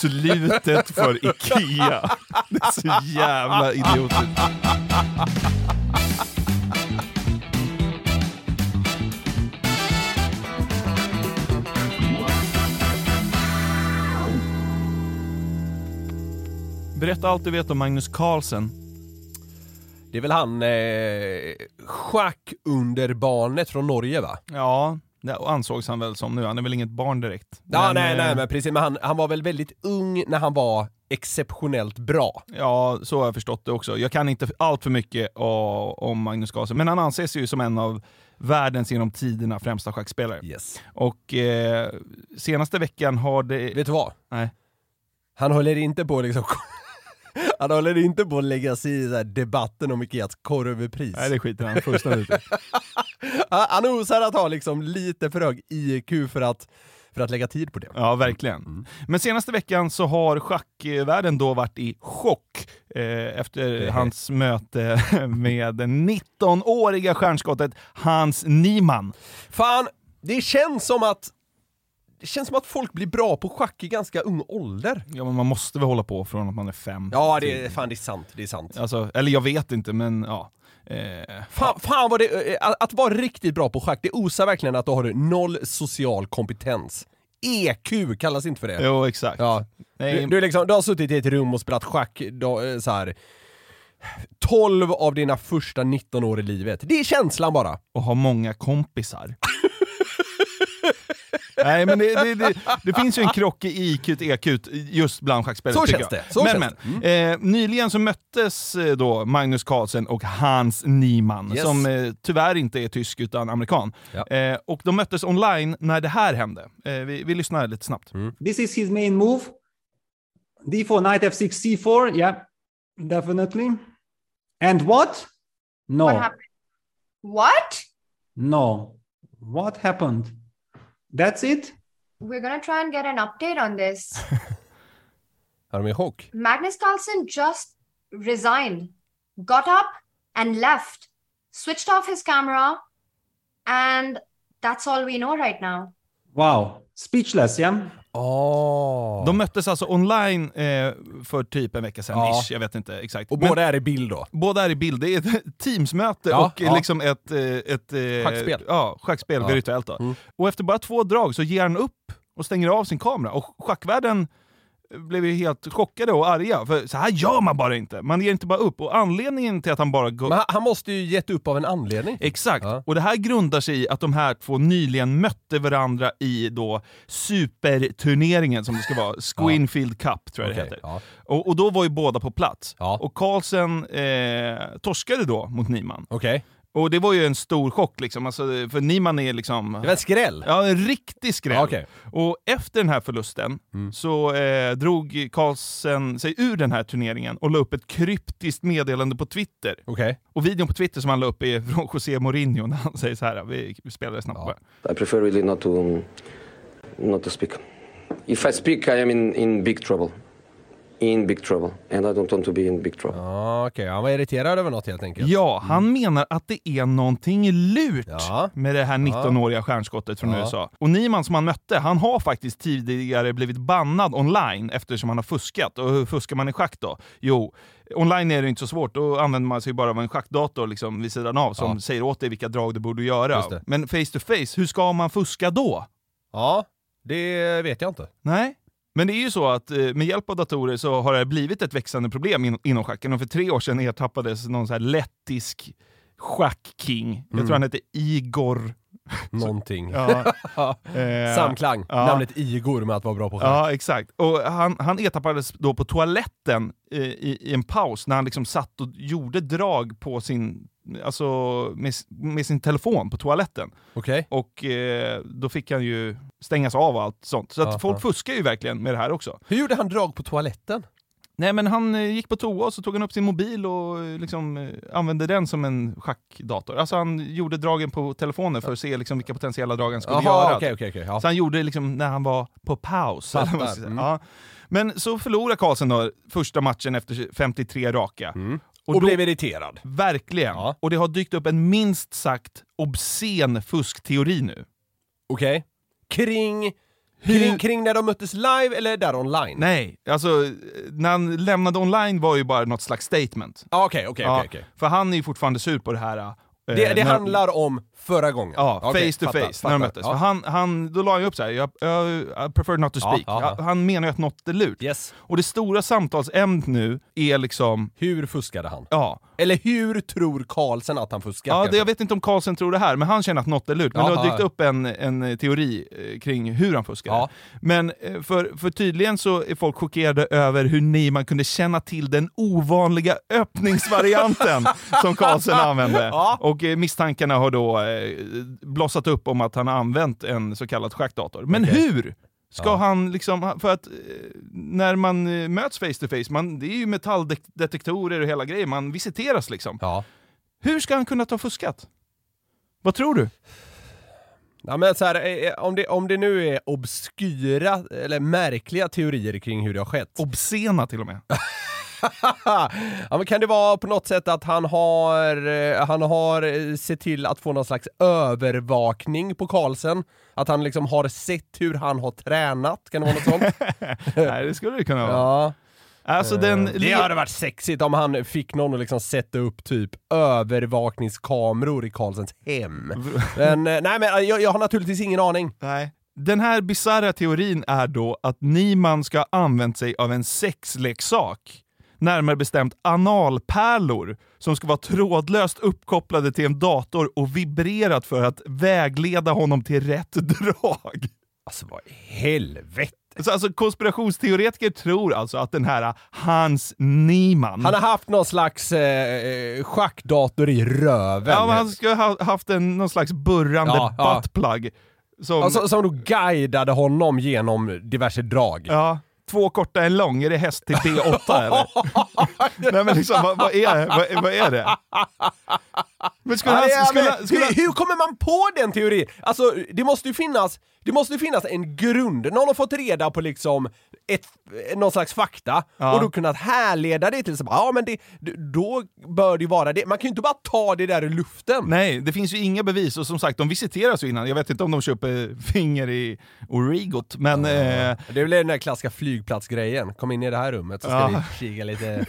Slutet för Ikea. (laughs) Det är så jävla idiotiskt. Berätta allt du vet om Magnus Carlsen. Det är väl han eh, schackunderbarnet från Norge va? Ja, det ansågs han väl som nu. Han är väl inget barn direkt. Ja, Men, nej, eh, nej, men precis. Men han, han var väl väldigt ung när han var exceptionellt bra. Ja, så har jag förstått det också. Jag kan inte allt för mycket om Magnus Carlsen, men han anses ju som en av världens genom tiderna främsta schackspelare. Yes. Och eh, senaste veckan har det... Vet du vad? Nej. Han håller inte på liksom (laughs) Han håller inte på att lägga sig i debatten om Ikeas korvpris. Nej, det skiter han fullständigt i. (laughs) Han osar att ha liksom lite för hög IQ för att, för att lägga tid på det. Ja, verkligen. Men senaste veckan så har schackvärlden då varit i chock eh, efter hans möte (laughs) med den 19-åriga stjärnskottet Hans Niemann. Fan, det känns som att det känns som att folk blir bra på schack i ganska ung ålder. Ja, men man måste väl hålla på från att man är fem. Ja, det är, fan det är sant. Det är sant. Alltså, eller jag vet inte, men ja. Eh, Fan, fan vad det, eh, att vara riktigt bra på schack, det osar verkligen att du har noll social kompetens. EQ kallas inte för det. jo, exakt. Ja. Du, du, är liksom, du har suttit i ett rum och spelat schack då, eh, så här, 12 av dina första 19 år i livet. Det är känslan bara. och ha många kompisar. Nej men det, det, det, det finns ju en krock i IQ och EQ just bland schackspelare. Så känns jag. det, så men, känns men, eh, nyligen så möttes eh, då Magnus Carlsen och Hans Niemann, Yes. som eh, tyvärr inte är tysk utan amerikan. Ja. Eh, och de möttes online när det här hände. Eh, vi, vi lyssnar lite snabbt. This is his main move. D4, knight f6, c4. Yeah, definitely. And what? No. What happened? What? No. What happened? That's it? We're gonna try and get an update on this. (laughs) De chock? Magnus Carlsen just resigned, got up and left, switched off his camera, and that's all we know right now. Wow. Speechless, yeah? Oh. De möttes alltså online eh, för typ en vecka sedan, Ja. ish, jag vet inte exakt. och Men- båda är i bild då? Båda är i bild. Det är ett (laughs) teamsmöte Ja, och ja. liksom ett, eh, ett eh, Schackspel. Ja, schackspel Ja. virtuellt. Då. Mm. Och efter bara två drag så ger han upp och stänger av sin kamera. Och schackvärlden blev ju helt chockade och arga. För så här gör man bara inte. Man ger inte bara upp. Och anledningen till att han bara. Men han, måste ju gett upp av en anledning. Exakt. Ja. Och det här grundar sig i att de här två nyligen mötte varandra i då superturneringen som det ska vara. (laughs) Squinfield Cup tror jag det Okej, heter. ja. Och, och då var ju båda på plats. Ja. Och Carlsen eh, torskade då mot Niemann. Okej. Och det var ju en stor chock liksom, alltså, för Niemann är liksom... Det var en skräll. Ja, en riktig skräll. Ja, okej. Och efter den här förlusten Mm. så eh, drog Carlsen sig ur den här turneringen och la upp ett kryptiskt meddelande på Twitter. Okej. Och videon på Twitter som han la upp är från José Mourinho när han säger så här, vi vi spelar det snabbt Ja. bara. I prefer really not to not to speak. If I speak, I am in, in big trouble. In big trouble, and I don't want to be in big trouble. Ja, Okej, han var irriterad över något helt enkelt. Ja, han menar att det är någonting lurt Ja. med det här 19-åriga stjärnskottet från Ja. USA. Och Niman som han mötte, han har faktiskt tidigare blivit bannad online eftersom han har fuskat. Och hur fuskar man i schack då? Jo, online är det inte så svårt. Då använder man sig bara av en schackdator liksom vid sidan av som Ja. säger åt dig vilka drag du borde göra. Men face to face, hur ska man fuska då? Ja, det vet jag inte. Nej. Men det är ju så att eh, med hjälp av datorer så har det blivit ett växande problem in, inom schacken. Och för tre år sedan ertappades någon så här lettisk schackking. Jag Mm. tror han hette Igor. (laughs) Någonting. Ja. (laughs) Eh, Samklang. ja. Namnet Igor med att vara bra på schack. Ja, exakt. Och han, han ertappades då på toaletten eh, i, i en paus när han liksom satt och gjorde drag på sin, alltså med, med sin telefon på toaletten. Okej. Och eh, då fick han ju stängas av och allt sånt. Så att Aha. folk fuskar ju verkligen med det här också. Hur gjorde han drag på toaletten? Nej men han eh, gick på toa och så tog han upp sin mobil och eh, liksom, eh, använde den som en schackdator. Alltså han gjorde dragen på telefonen för att se liksom, vilka potentiella drag han skulle Jaha, göra. okej, okej, okej, ja. Så han gjorde det liksom när han var på paus. mm. Ja. Men så förlorade Karlsson då första matchen efter 53 raka. Och, då- blev irriterad. Verkligen. Ja. Och det har dykt upp en minst sagt obscen fuskteori nu. Okej. Kring, Hur- kring, kring när de möttes live eller där online? Nej, alltså när han lämnade online var ju bara något slags statement. Ah, Ja, okej, okej. För han är ju fortfarande sur på det här. eh, Det, det när- handlar om förra gången? Ja, Okej, face to fattar, face, när fattar. de möttes. Ja. Han, han, då la ju upp så här, jag, jag, I prefer not to speak. ja, ja. Han menar ju att något är lurt. Yes. Och det stora samtalsämnet nu är liksom, Hur fuskade han? ja, Eller hur tror Carlsen att han fuskade? Ja, det, jag vet inte om Carlsen tror det här, men han känner att något är lurt. Men det har dykt upp en, en teori eh, kring hur han fuskar. Ja. Men eh, för, för tydligen så är folk chockerade över hur Niman kunde känna till den ovanliga öppningsvarianten (laughs) som Carlsen använde. Ja. Och eh, misstankarna har då eh, blossat upp om att han har använt en så kallad schackdator. Men Okej. hur? Ska han liksom, för att eh, när man eh, möts face to face, man, det är ju metalldetektorer och hela grejen, man visiteras liksom. Ja. Hur ska han kunna ta fuskat? Vad tror du? Ja, men så här, eh, om, det, om det nu är obskyra eller märkliga teorier kring hur det har skett. Obscena till och med. (laughs) ja, kan det vara på något sätt att han har, eh, han har eh, sett till att få någon slags övervakning på Carlsen? Att han liksom har sett hur han har tränat? Kan det vara något sånt? (laughs) Nej, det skulle det kunna vara. ja. Alltså den... Eh, Det hade varit sexigt om han fick någon att liksom sätta upp typ övervakningskameror i Carlsens hem. (laughs) Men eh, nej men eh, jag, jag har naturligtvis ingen aning. Nej. Den här bisarra teorin är då att Niman ska ha använt sig av en sexleksak. Närmare bestämt analpärlor som ska vara trådlöst uppkopplade till en dator och vibrerat för att vägleda honom till rätt (laughs) drag. Alltså vad i helvete? Så alltså konspirationsteoretiker tror alltså att den här Hans Niemann... Han har haft någon slags eh, schackdator i röven. Ja, men han ska ha haft en, någon slags burrande Ja, ja. buttplug. Som, Alltså, som då guidade honom genom diverse drag. ja, två korta, en lång. Är det häst till B8 (laughs) eller? Nej men liksom, vad, vad, är, vad, vad är det? Men skulle Ja, han, ja, skulle, skulle, hur, hur kommer man på den teorin? Alltså, det måste ju finnas, det måste finnas en grund. Någon har fått reda på liksom ett, någon slags fakta Ja. och då kunnat härleda det till så bara, ja men det, då bör det vara det. Man kan ju inte bara ta det där ur luften. Nej, det finns ju inga bevis och som sagt, de visiteras ju innan. Jag vet inte om de köper finger i Origot, men... Eh, Det är väl den där klassiska flygplatsgrejen. Kom in i det här rummet så ska Ja. vi kika lite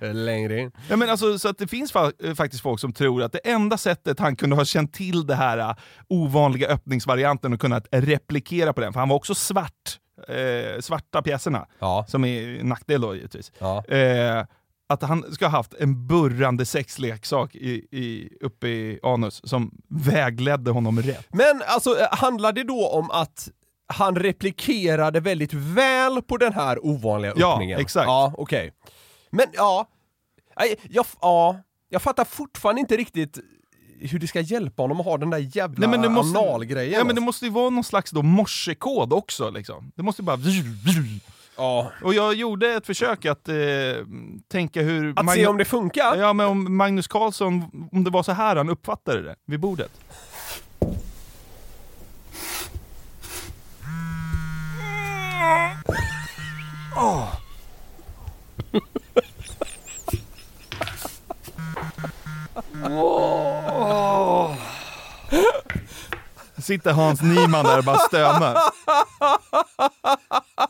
(laughs) längre in. Ja, men alltså, så att det finns fa- eh, faktiskt folk som tror att det enda sättet han kunde ha känt till det här eh, ovanliga öppningsvarianten och kunnat replikera på den, för han var också svart, eh, svarta pjäserna, Ja. som är nackdel då givetvis. Ja. Eh, att han ska ha haft en burrande sexleksak i, i, uppe i anus som vägledde honom rätt. Men alltså, eh, handlar det då om att han replikerade väldigt väl på den här ovanliga Ja, öppningen? exakt. Ja, okej. Men ja, jag, ja, jag fattar fortfarande inte riktigt hur det ska hjälpa honom att ha den där jävla Nej, men det måste, analgrejen. ja, men det måste ju vara någon slags då morsekod också. Liksom. Det måste ju bara... ja. Och jag gjorde ett försök att eh, tänka hur... Att se om det funkar? Ja, men om Magnus Carlsson, om det var så här han uppfattade det vid bordet. Sitter Hans Niemann där och bara stönar.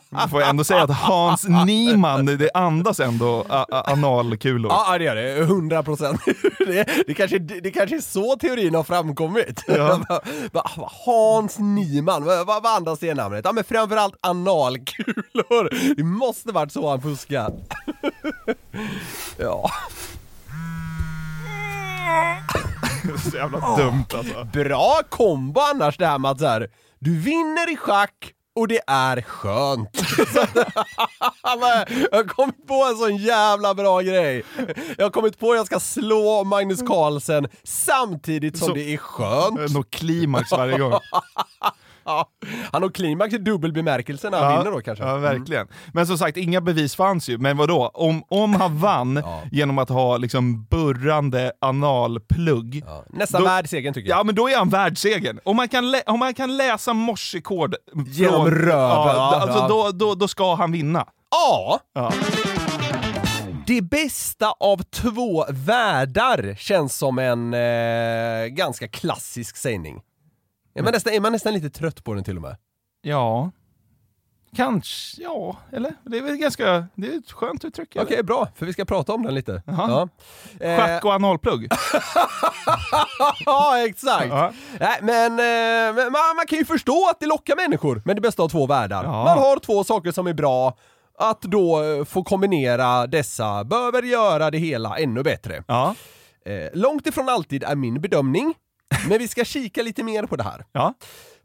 Man får ändå säga att Hans Niemann, det andas ändå analkulor. Ja, det gör det. 100 procent. (laughs) Det, det, kanske, det kanske är så teorin har framkommit. Ja. (laughs) Hans Niemann, vad vad andas det namnet? Ja men framförallt analkulor. Det måste varit så han fuskade. (laughs) Ja. (laughs) Så jävla dumt alltså. Bra kombo annars det här med så här, du vinner i schack och det är skönt. (laughs) jag har kommit på en sån jävla bra grej. Jag har kommit på att jag ska slå Magnus Carlsen samtidigt som Så- det är skönt. Nå klimax varje gång. (laughs) Ja, han har klimax i dubbel bemärkelse när han vinner då kanske. Ja, verkligen. Men som sagt, inga bevis fanns ju. Men vadå? Om, om han vann genom att ha liksom burrande analplugg. Nästan då- värd segern tycker jag. Ja, men då är han världssegern. Om man kan, om man kan läsa morsekod Genom från- röven, Ja, ja, alltså ja. Då, då, då ska han vinna. Ja! Ja. Det bästa av två världar känns som en eh, ganska klassisk sägning. Är man, nästan, är man nästan lite trött på den till och med? Ja. Kanske, ja. Eller? Det är väl ganska, det är ett skönt uttryck. Okej, bra, för vi ska prata om den lite. Ja. Eh, Schack och analplugg. (laughs) ja, exakt! Ja. Nej, men eh, men man, man kan ju förstå att det lockar människor med det bästa av två världar. Ja. Man har två saker som är bra, att då eh, få kombinera dessa behöver göra det hela ännu bättre. Ja. Långt ifrån alltid är min bedömning, men vi ska kika lite mer på det här. Ja.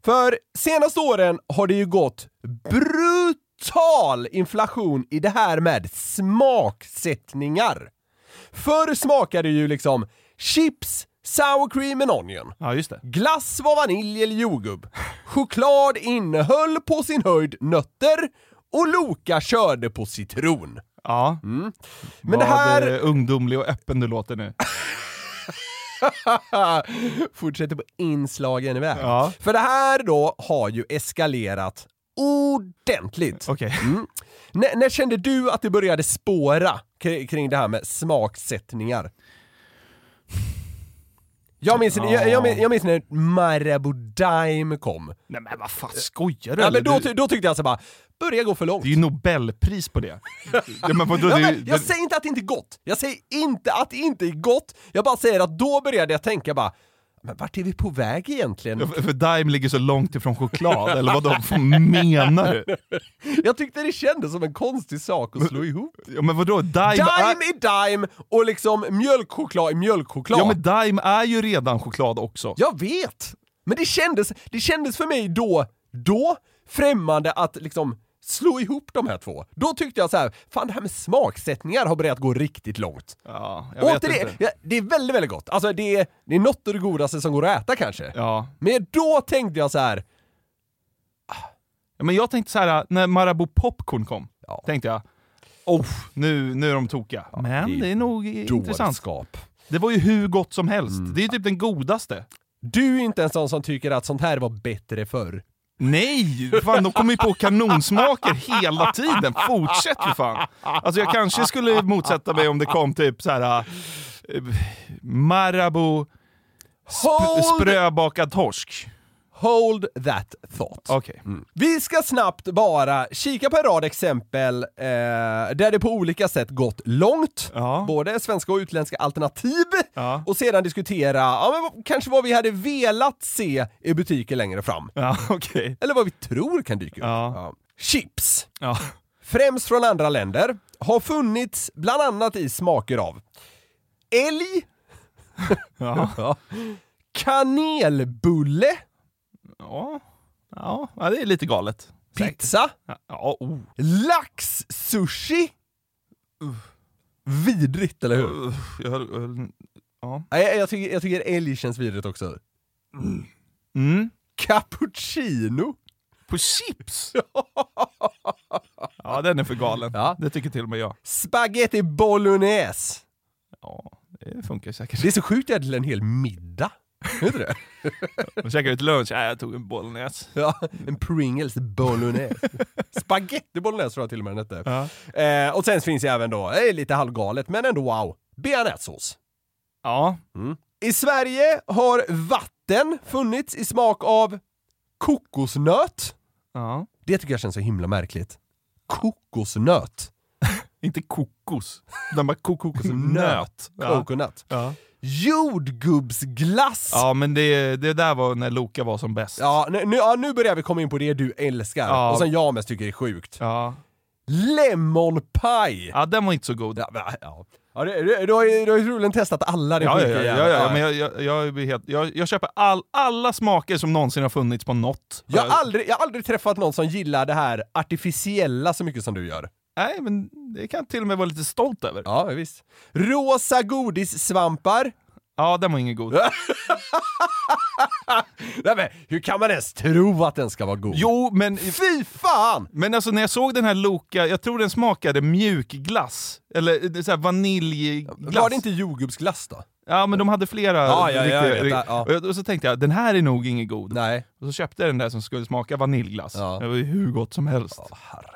För senaste åren har det ju gått brutal inflation i det här med smaksättningar. Förr smakade ju liksom chips, sour cream and onion. Ja, just det. Glass var vanilj eller jordgubb. Choklad innehöll på sin höjd nötter och Loka körde på citron. Ja. Men Vad det här... ungdomlig och öppen du låter nu. (laughs) (laughs) Fortsätter på inslagen iväg. Ja. För det här då har ju eskalerat ordentligt. Okej. Mm. När kände du att det började spåra kring det här med smaksättningar? Jag minns, jag, jag, minns, jag minns när Marabou Dime kom. Nej men vad fan, skojar du Ja, eller? men då, Du- ty- då tyckte jag så bara, börja gå för långt. Det är ju Nobelpris på det. ja, men vadå, Ja, men jag säger inte att det inte är gott, jag säger inte att det inte är gott, jag bara säger att då började jag tänka bara, men vart är vi på väg egentligen? för, för Dime ligger så långt ifrån choklad, eller vad de menar du? (laughs) Jag tyckte det kändes som en konstig sak att slå ihop. Ja, men vadå, Dime, Dime är, är dime och liksom mjölkchoklad är mjölkchoklad. ja, men Dime är ju redan choklad också. Jag vet! Men det kändes, det kändes för mig då, då främmande att liksom slå ihop de här två. Då tyckte jag så här, fan det här med smaksättningar har börjat gå riktigt långt. Ja, jag vet Återigen, inte. ja, det är väldigt, väldigt gott. Alltså det är, det är något av det godaste som går att äta kanske. Ja. Men då tänkte jag så här, Ja, men jag tänkte så här när Marabou Popcorn kom, Ja. tänkte jag, oh, nu, nu är de tokiga. men det det är är, nog intressant. Det var ju hur gott som helst. Mm. Det är ju typ den godaste. Du är inte en sån som tycker att sånt här var bättre förr. Nej! Fan, de kommer ju på kanonsmaker hela tiden. Fortsätt för fan. Alltså jag kanske skulle motsätta mig om det kom typ så här äh, Marabou sp Hold, spröbakad torsk. Hold that thought. Okej. Vi ska snabbt bara kika på en rad exempel eh, där det på olika sätt gått långt, Ja. både svenska och utländska alternativ, Ja. och sedan diskutera ja, men kanske vad vi hade velat se i butiker längre fram. Ja, (laughs) okej. Eller vad vi tror kan dyka upp. Chips, främst från andra länder, har funnits bland annat i smaker av älg, (laughs) kanelbulle, Ja. Ja. det är lite galet. Pizza, Ja, Ja, oh. laxsushi. Vidrigt, eller hur? Uff, jag höll, ja. Nej, Jag, jag, tycker, jag tycker älg känns vidrigt också. Mm. Cappuccino. På chips? (laughs) ja, den är för galen. Ja. Det tycker till och med jag. Spaghetti bolognese. Ja, det funkar säkert. Det är så sjukt att det är en hel middag. Vet du det? (laughs) Och käkade ut lunch, nej jag tog en bolognese. Ja, en Pringles bolognese. (laughs) Spaghetti bolognese tror jag till och med den hette. Ja. Eh, och sen finns det även då, är lite halvgalet, men ändå wow, bearnaisesås. Ja, Mm. I Sverige har vatten funnits i smak av kokosnöt. ja. Det tycker jag känns så himla märkligt. Kokosnöt. (laughs) Inte kokos. Den bara kokosnöt. Coconut. Ja. Jordgubbsglass. ja, men det, det där var när Loka var som bäst. Ja, nu, nu, ja, nu börjar vi komma in på det du älskar Ja. och som jag mest tycker är sjukt. Ja, Lemon pie! ja den var inte så god. Ja, ja. Ja, det, du, du, har ju, du har ju troligen testat alla de Ja, ja, sjuka ja, ja, ja, men jag, jag, jag, blir helt, jag, jag köper all, alla smaker som någonsin har funnits på något. Jag har, aldrig, jag har aldrig träffat någon som gillar det här artificiella så mycket som du gör. Nej, men det kan jag till och med vara lite stolt över. Ja, visst. Rosa godissvampar. Ja, den var ingen god. (laughs) Nej, men, hur kan man ens tro att den ska vara god? Jo, men... Fy fan! Men alltså när jag såg den här Loka, jag tror den smakade mjukglass. Eller så här vaniljglass. Var det inte jordgubbsglass då? Ja, men de hade flera. Ja, ja, jag riktiga- vet det, ja. och, jag, och så tänkte jag, den här är nog ingen god. Nej. Och så köpte jag den där som skulle smaka vaniljglass. Ja. Det var ju hur gott som helst. Herregud.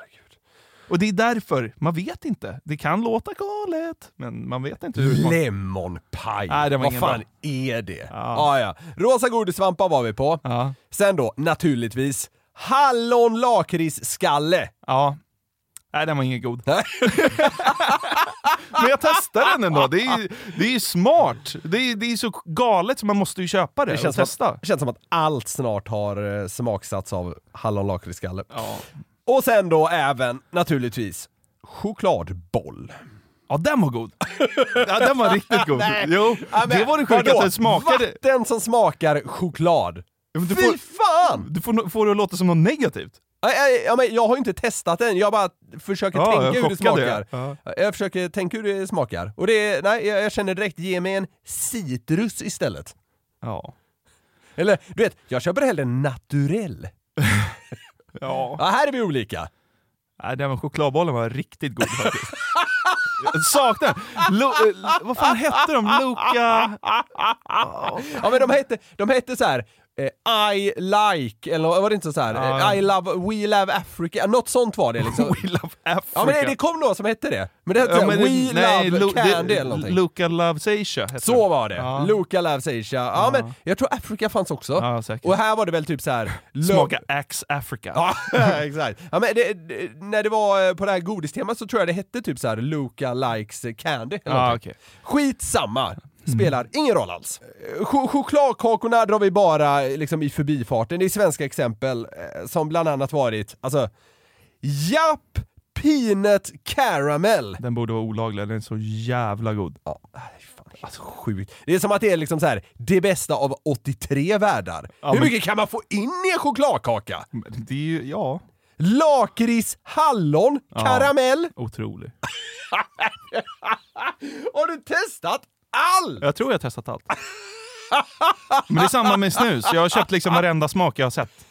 Och det är därför, man vet inte. Det kan låta galet, men man vet inte hur. Lemon pie. Nej, Vad fan bra. är det? Ja. Ah, ja. Rosa godissvampar var vi på. Ja. Sen då, naturligtvis, hallon lakritsskalle. Ja. Nej, den var ingen god. (laughs) Men jag testade den ändå. Det är ju det är smart. Det är, det är så galet så man måste ju köpa det, Det och känns, som testa. att, det känns som att allt snart har eh, smaksatts av hallon lakritsskalle. Ja. Och sen då även, naturligtvis, chokladboll. ja, den var god. Ja, den var riktigt god. (laughs) Nej. Jo, Ja, men det var det sjuka vadå? att den smakade... Vatten som smakar choklad. Ja, men Du Fy får, fan! du får, får det att låta som något negativt. Ja, ja, ja, men jag har ju inte testat den, jag bara försöker Ja, tänka jag hur det chockade. smakar. Ja. Jag försöker tänka hur det smakar. Och det, nej, jag jag känner direkt, ge mig en citrus istället. Ja. Eller, du vet, jag köper hellre naturell. (laughs) Ja. Ja, här är vi olika. Nej, den med chokladbollen var riktigt god faktiskt. (laughs) Jag saknar Lo, eh, Vad fan hette de? Luca... Ja men de hette, de hette så här. Eh, I like, eller var det inte så här? Eh, I love, we love Africa, något sånt var det liksom. (laughs) We love Africa. Ja men det, det kom något som hette det. Men det hette Ja, men We det- nej, love Lu- candy det- eller någonting. Luca loves Asia hette Så var det. Ja. Luca loves Asia. Ja, men jag tror Afrika fanns också. Säkert. Och här var det väl typ så här. lo- Smaka Axe Africa. Ja, (laughs) exakt. Ja, men det, när det var eh, på det här godistemat så tror jag det hette typ så här Luca likes candy. Eller okej. Skitsamma. Spelar ingen roll alls. Ch- chokladkakorna drar vi bara liksom i förbifarten. Det är svenska exempel eh, som bland annat varit, alltså Japp Peanut Caramel. Den borde vara olaglig, den är så jävla god. Ja, fan helt sjukt. Det är som att det är liksom så här, det bästa av 83 världar. Ja, Hur men- mycket kan man få in i en chokladkaka? Men Det är ju, ja, Lakrits, hallon, Ja. karamell. otrolig. (laughs) Har du testat allt? Jag tror jag har testat allt. Men det är samma med snus. Jag har köpt liksom varenda smak jag har sett.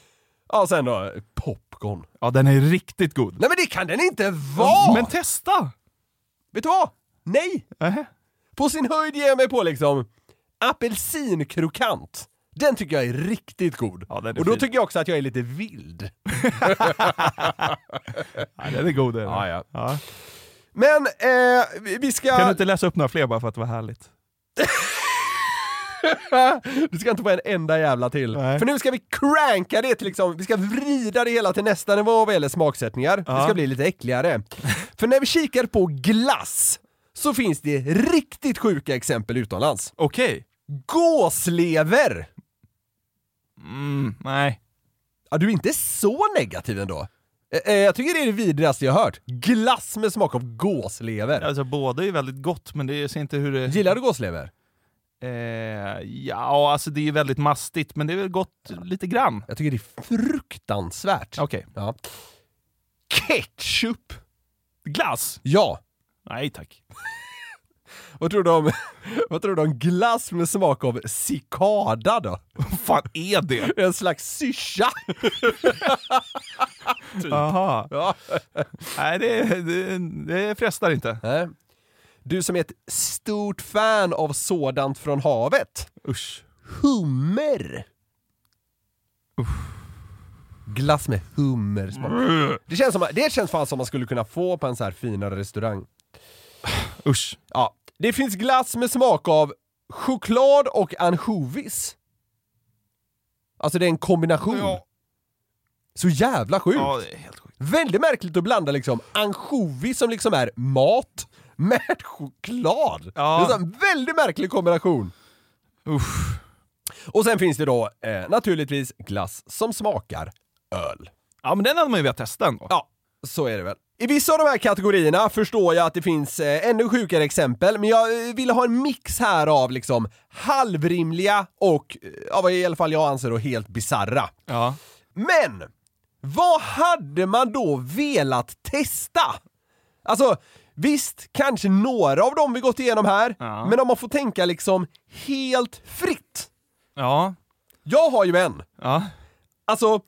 Ja, sen då popcorn. Ja, den är riktigt god. Nej men det kan den inte vara! Men testa! Vet du vad? Nej! Nähä. På sin höjd ger jag mig på liksom apelsinkrokant. Den tycker jag är riktigt god. Ja, den är Och då fin. tycker jag också att jag är lite vild. (laughs) Ja, den är god. den. Ja, ja. Ja. Men eh, vi- ska... Kan du inte läsa upp några fler bara för att det var härligt? (laughs) Du ska inte få en enda jävla till. Nej. För nu ska vi cranka det till liksom, vi ska vrida det hela till nästa nivå vad gäller smaksättningar. Det Ja. ska bli lite äckligare. (laughs) För när vi kikar på glass så finns det riktigt sjuka exempel utomlands. Okej. Gåslever! Mm, nej. Ja, du är inte så negativ ändå. Eh, eh, Jag tycker det är det vidrigaste jag hört. Glass med smak av gåslever. Alltså båda är väldigt gott, men det ser inte hur det... Gillar du gåslever? Eh, ja, alltså det är väldigt mastigt, men det är väl gott lite grann. Jag tycker det är fruktansvärt. Okej. Ja. Ketchup! Glass? Ja. Nej tack. (laughs) Vad tror du om, (laughs) vad tror du om glass med smak av cikada då? Vad fan är det? En slags syrsa! (laughs) Jaha. Ja. Nej, det, det, det frestar inte. Nej. Du som är ett stort fan av sådant från havet. Usch. hummer. Glass med hummersmak. Det känns, som, det känns fan som man skulle kunna få på en så här finare restaurang. Usch. Ja. Det finns glass med smak av choklad och ansjovis. Alltså det är en kombination. Ja. Så jävla sjukt! Ja, det är helt sjukt. Väldigt märkligt att blanda liksom ansjovis som liksom är mat med choklad. Ja. Det är en väldigt märklig kombination. Usch. Och sen finns det då eh, naturligtvis glass som smakar öl. Ja, men den hade man ju velat testa ändå. Ja, så är det väl. I vissa av de här kategorierna förstår jag att det finns eh, ännu sjukare exempel, men jag eh, vill ha en mix här av liksom halvrimliga och, eh, ja, vad i alla fall jag anser då helt bizarra. Ja. Men! Vad hade man då velat testa? Alltså, visst, kanske några av dem vi gått igenom här, Ja. men om man får tänka liksom helt fritt. Ja. Jag har ju en. Ja. Alltså,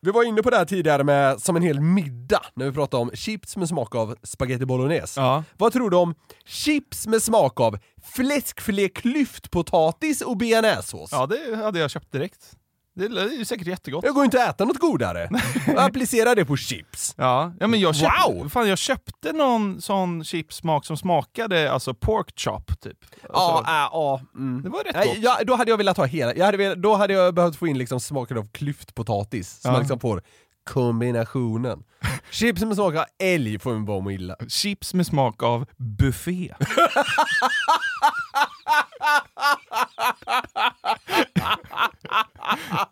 vi var inne på det här tidigare med som en hel middag när vi pratade om chips med smak av spaghetti bolognese. Ja. Vad tror du om chips med smak av fläskfilé klyftpotatis och bearnaisesås? ja, det hade jag köpt direkt. Det är ju säkert jättegott. Jag går inte att äta något godare. Applicera det på chips. Ja, ja men jag köpte, Wow! fan, jag köpte någon sån chipsmak som smakade alltså pork chop typ. Ja, Alltså, äh, ja. mm. Det var rätt gott. ja, då hade jag velat ha hela, jag hade velat, då hade jag behövt få in liksom smaken av klyftpotatis, så Ja. man liksom får kombinationen. (laughs) Chips med smak av älg får man bara må illa. Chips med smak av buffé. (laughs)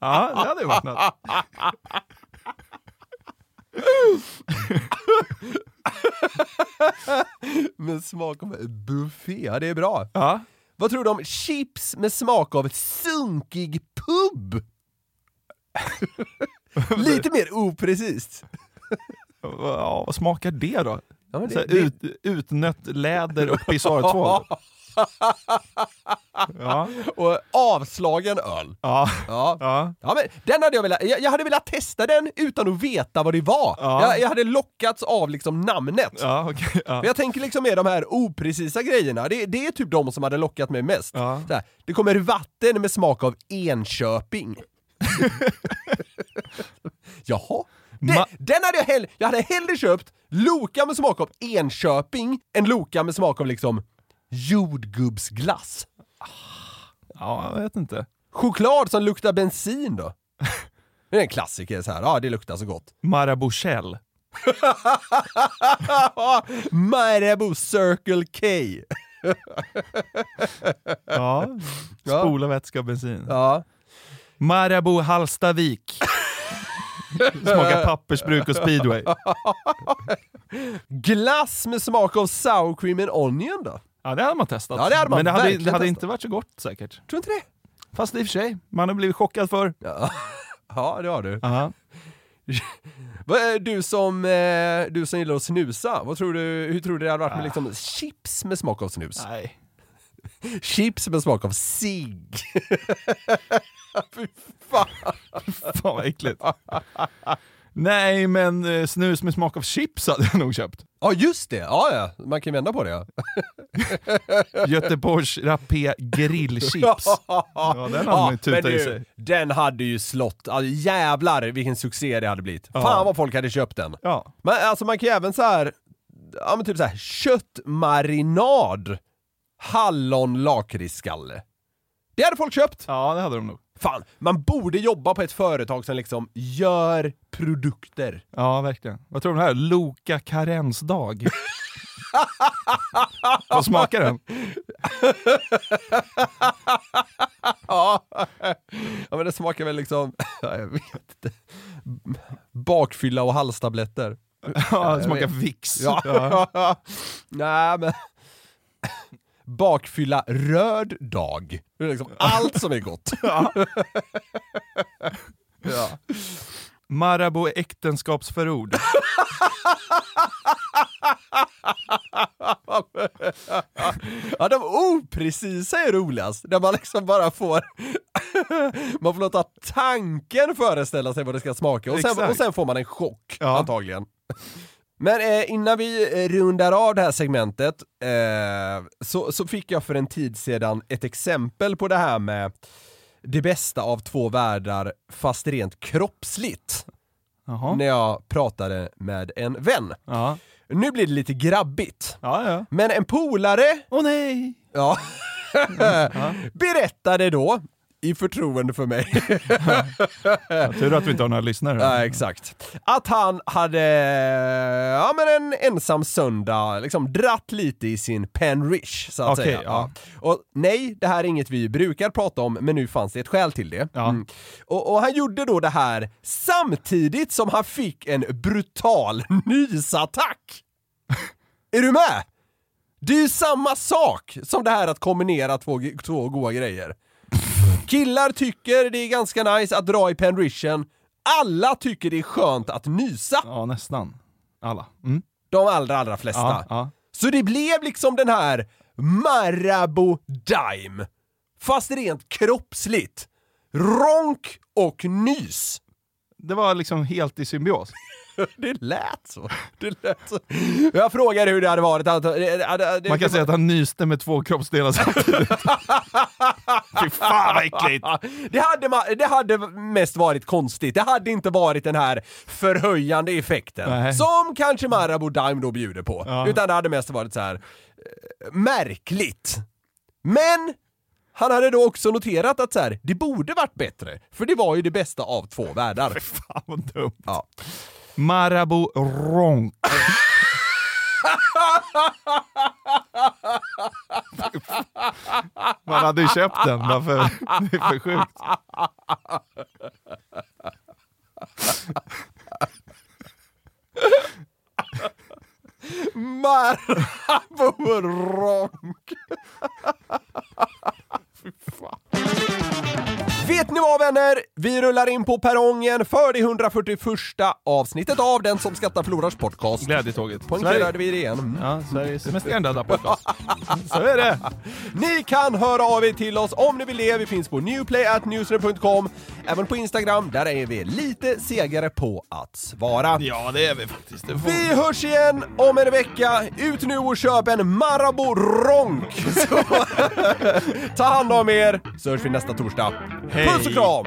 ja, det hade ju varit något. (laughs) med smak av buffé, ja det är bra. Ja. Vad tror du om chips med smak av sunkig pub? (laughs) Lite mer oprecist. (laughs) Ja, vad smakar det då? Ja, det- det- ut, utnött läder och pissoartvål. (laughs) ja. Och avslagen öl. Ja. Ja. Ja. Ja, men den hade jag velat, jag, jag hade velat testa den utan att veta vad det var. Ja. Jag, jag hade lockats av liksom namnet. Ja, okej. Ja. Men jag tänker liksom med de här oprecisa grejerna, det, det är typ de som hade lockat mig mest. Ja. Så här, det kommer vatten med smak av Enköping. (laughs) Jaha? Det, Ma- den hade jag hellre, jag hade hellre köpt Loka med smak av Enköping än Loka med smak av liksom jordgubbsglass. ja, jag vet inte. Choklad som luktar bensin då? Det är en klassiker så här. ja det luktar så gott. Marabouchel. (laughs) Marabou Circle K. Ja. Spola vätska och bensin. Ja. Marabou Hallstavik. Smakar (laughs) pappersbruk och speedway. Glass med smak av sour cream and onion då? Ja, det hade man testat. Ja, det hade man Men det hade, det hade inte varit så gott säkert. Tror du inte det? Fast i och för sig, man har blivit chockad för. Ja, (laughs) ja det har du. (laughs) Du som, eh, du som gillar att snusa, vad tror du, hur tror du det hade varit med liksom chips med smak av snus? Nej. Chips med smak av cigg. (laughs) Fy fan. Fan vad äckligt. Nej, men eh, snus med smak av chips hade jag nog köpt. Ja just det, ja ja, man kan vända på det ja. (laughs) Göteborgs Rapé grillchips. (laughs) Ja, den hade man ju tutat i sig. Den hade ju slått, alltså, jävlar vilken succé det hade blivit. Ja. Fan vad folk hade köpt den. Ja. Men alltså man kan ju även så här, ja men typ så här köttmarinad, hallon lakritsskalle. Det hade folk köpt! ja, det hade de nog. Fan, man borde jobba på ett företag som liksom gör produkter. Ja, verkligen. Vad tror du om det här? Loka karensdag. (laughs) Vad smakar den? (laughs) Ja, ja men det smakar väl liksom, ja, (laughs) jag vet inte. Bakfylla och halstabletter. Ja, det smakar. Vicks. Ja. Nej men... Bakfylla röd dag. Det är liksom allt som är gott. (laughs) Ja. Ja. Marabou äktenskapsförord. Ja, de oprecisa är roligast. Där man liksom bara får... (laughs) man får låta tanken föreställa sig vad det ska smaka och sen, och sen får man en chock, Ja. antagligen. Men eh, innan vi eh, rundar av det här segmentet eh, så, så fick jag för en tid sedan ett exempel på det här med det bästa av två världar fast rent kroppsligt. Jaha. När jag pratade med en vän. Ja. Nu blir det lite grabbigt. Ja, ja. Men en polare Åh nej! Ja. (laughs) berättade då, i förtroende för mig, Ja, tur att vi inte har några lyssnare. Ja, exakt. Att han hade, ja men en ensam söndag, liksom dratt lite i sin penrish, så att Okej, säga. ja. Och nej, det här är inget vi brukar prata om, men nu fanns det ett skäl till det. Mm. Och, och han gjorde då det här samtidigt som han fick en brutal (laughs) nysattack. är du med? Det är ju samma sak som det här att kombinera två, två goda grejer. Killar tycker det är ganska nice att dra i penrishen. Alla tycker det är skönt att nysa. Ja, nästan. Alla. Mm. De allra, allra flesta. Ja, ja. Så det blev liksom den här Marabou Dime. Fast rent kroppsligt. Ronk och nys. Det var liksom helt i symbios. (laughs) det lät så. Det lät så. Jag frågade hur det hade varit. det- Man kan säga att han nyste med två kroppsdelar samtidigt. (laughs) Fy fan vad äckligt! Det hade, det hade mest varit konstigt. Det hade inte varit den här förhöjande effekten Nej. som kanske Marabou Dime då bjuder på. Ja. Utan det hade mest varit så här eh, märkligt. Men han hade då också noterat att så här, det borde varit bättre, för det var ju det bästa av två världar. Fan vad dumt. Ja. Marabou Ronk. Man hade ju köpt den, bara för, det är för sjukt. Marabou Ronk. Vet ni vad vänner? Vi rullar in på perrongen för det 141 avsnittet av Den som skrattar förlorars podcast. Glädjetåget. Poängterade vi det igen. Mm. Ja, Sveriges mest hjärndöda podcast. (laughs) Så är det. Ni kan höra av er till oss om ni vill det. Vi finns på newplayatnewsner.com. Även på Instagram, där är vi lite segare på att svara. Ja, det är vi faktiskt. Får- Vi hörs igen om en vecka. Ut nu och köp en Marabou Ronk. (laughs) Så, ta hand om er, så hörs vi nästa torsdag. Hej. Puss och!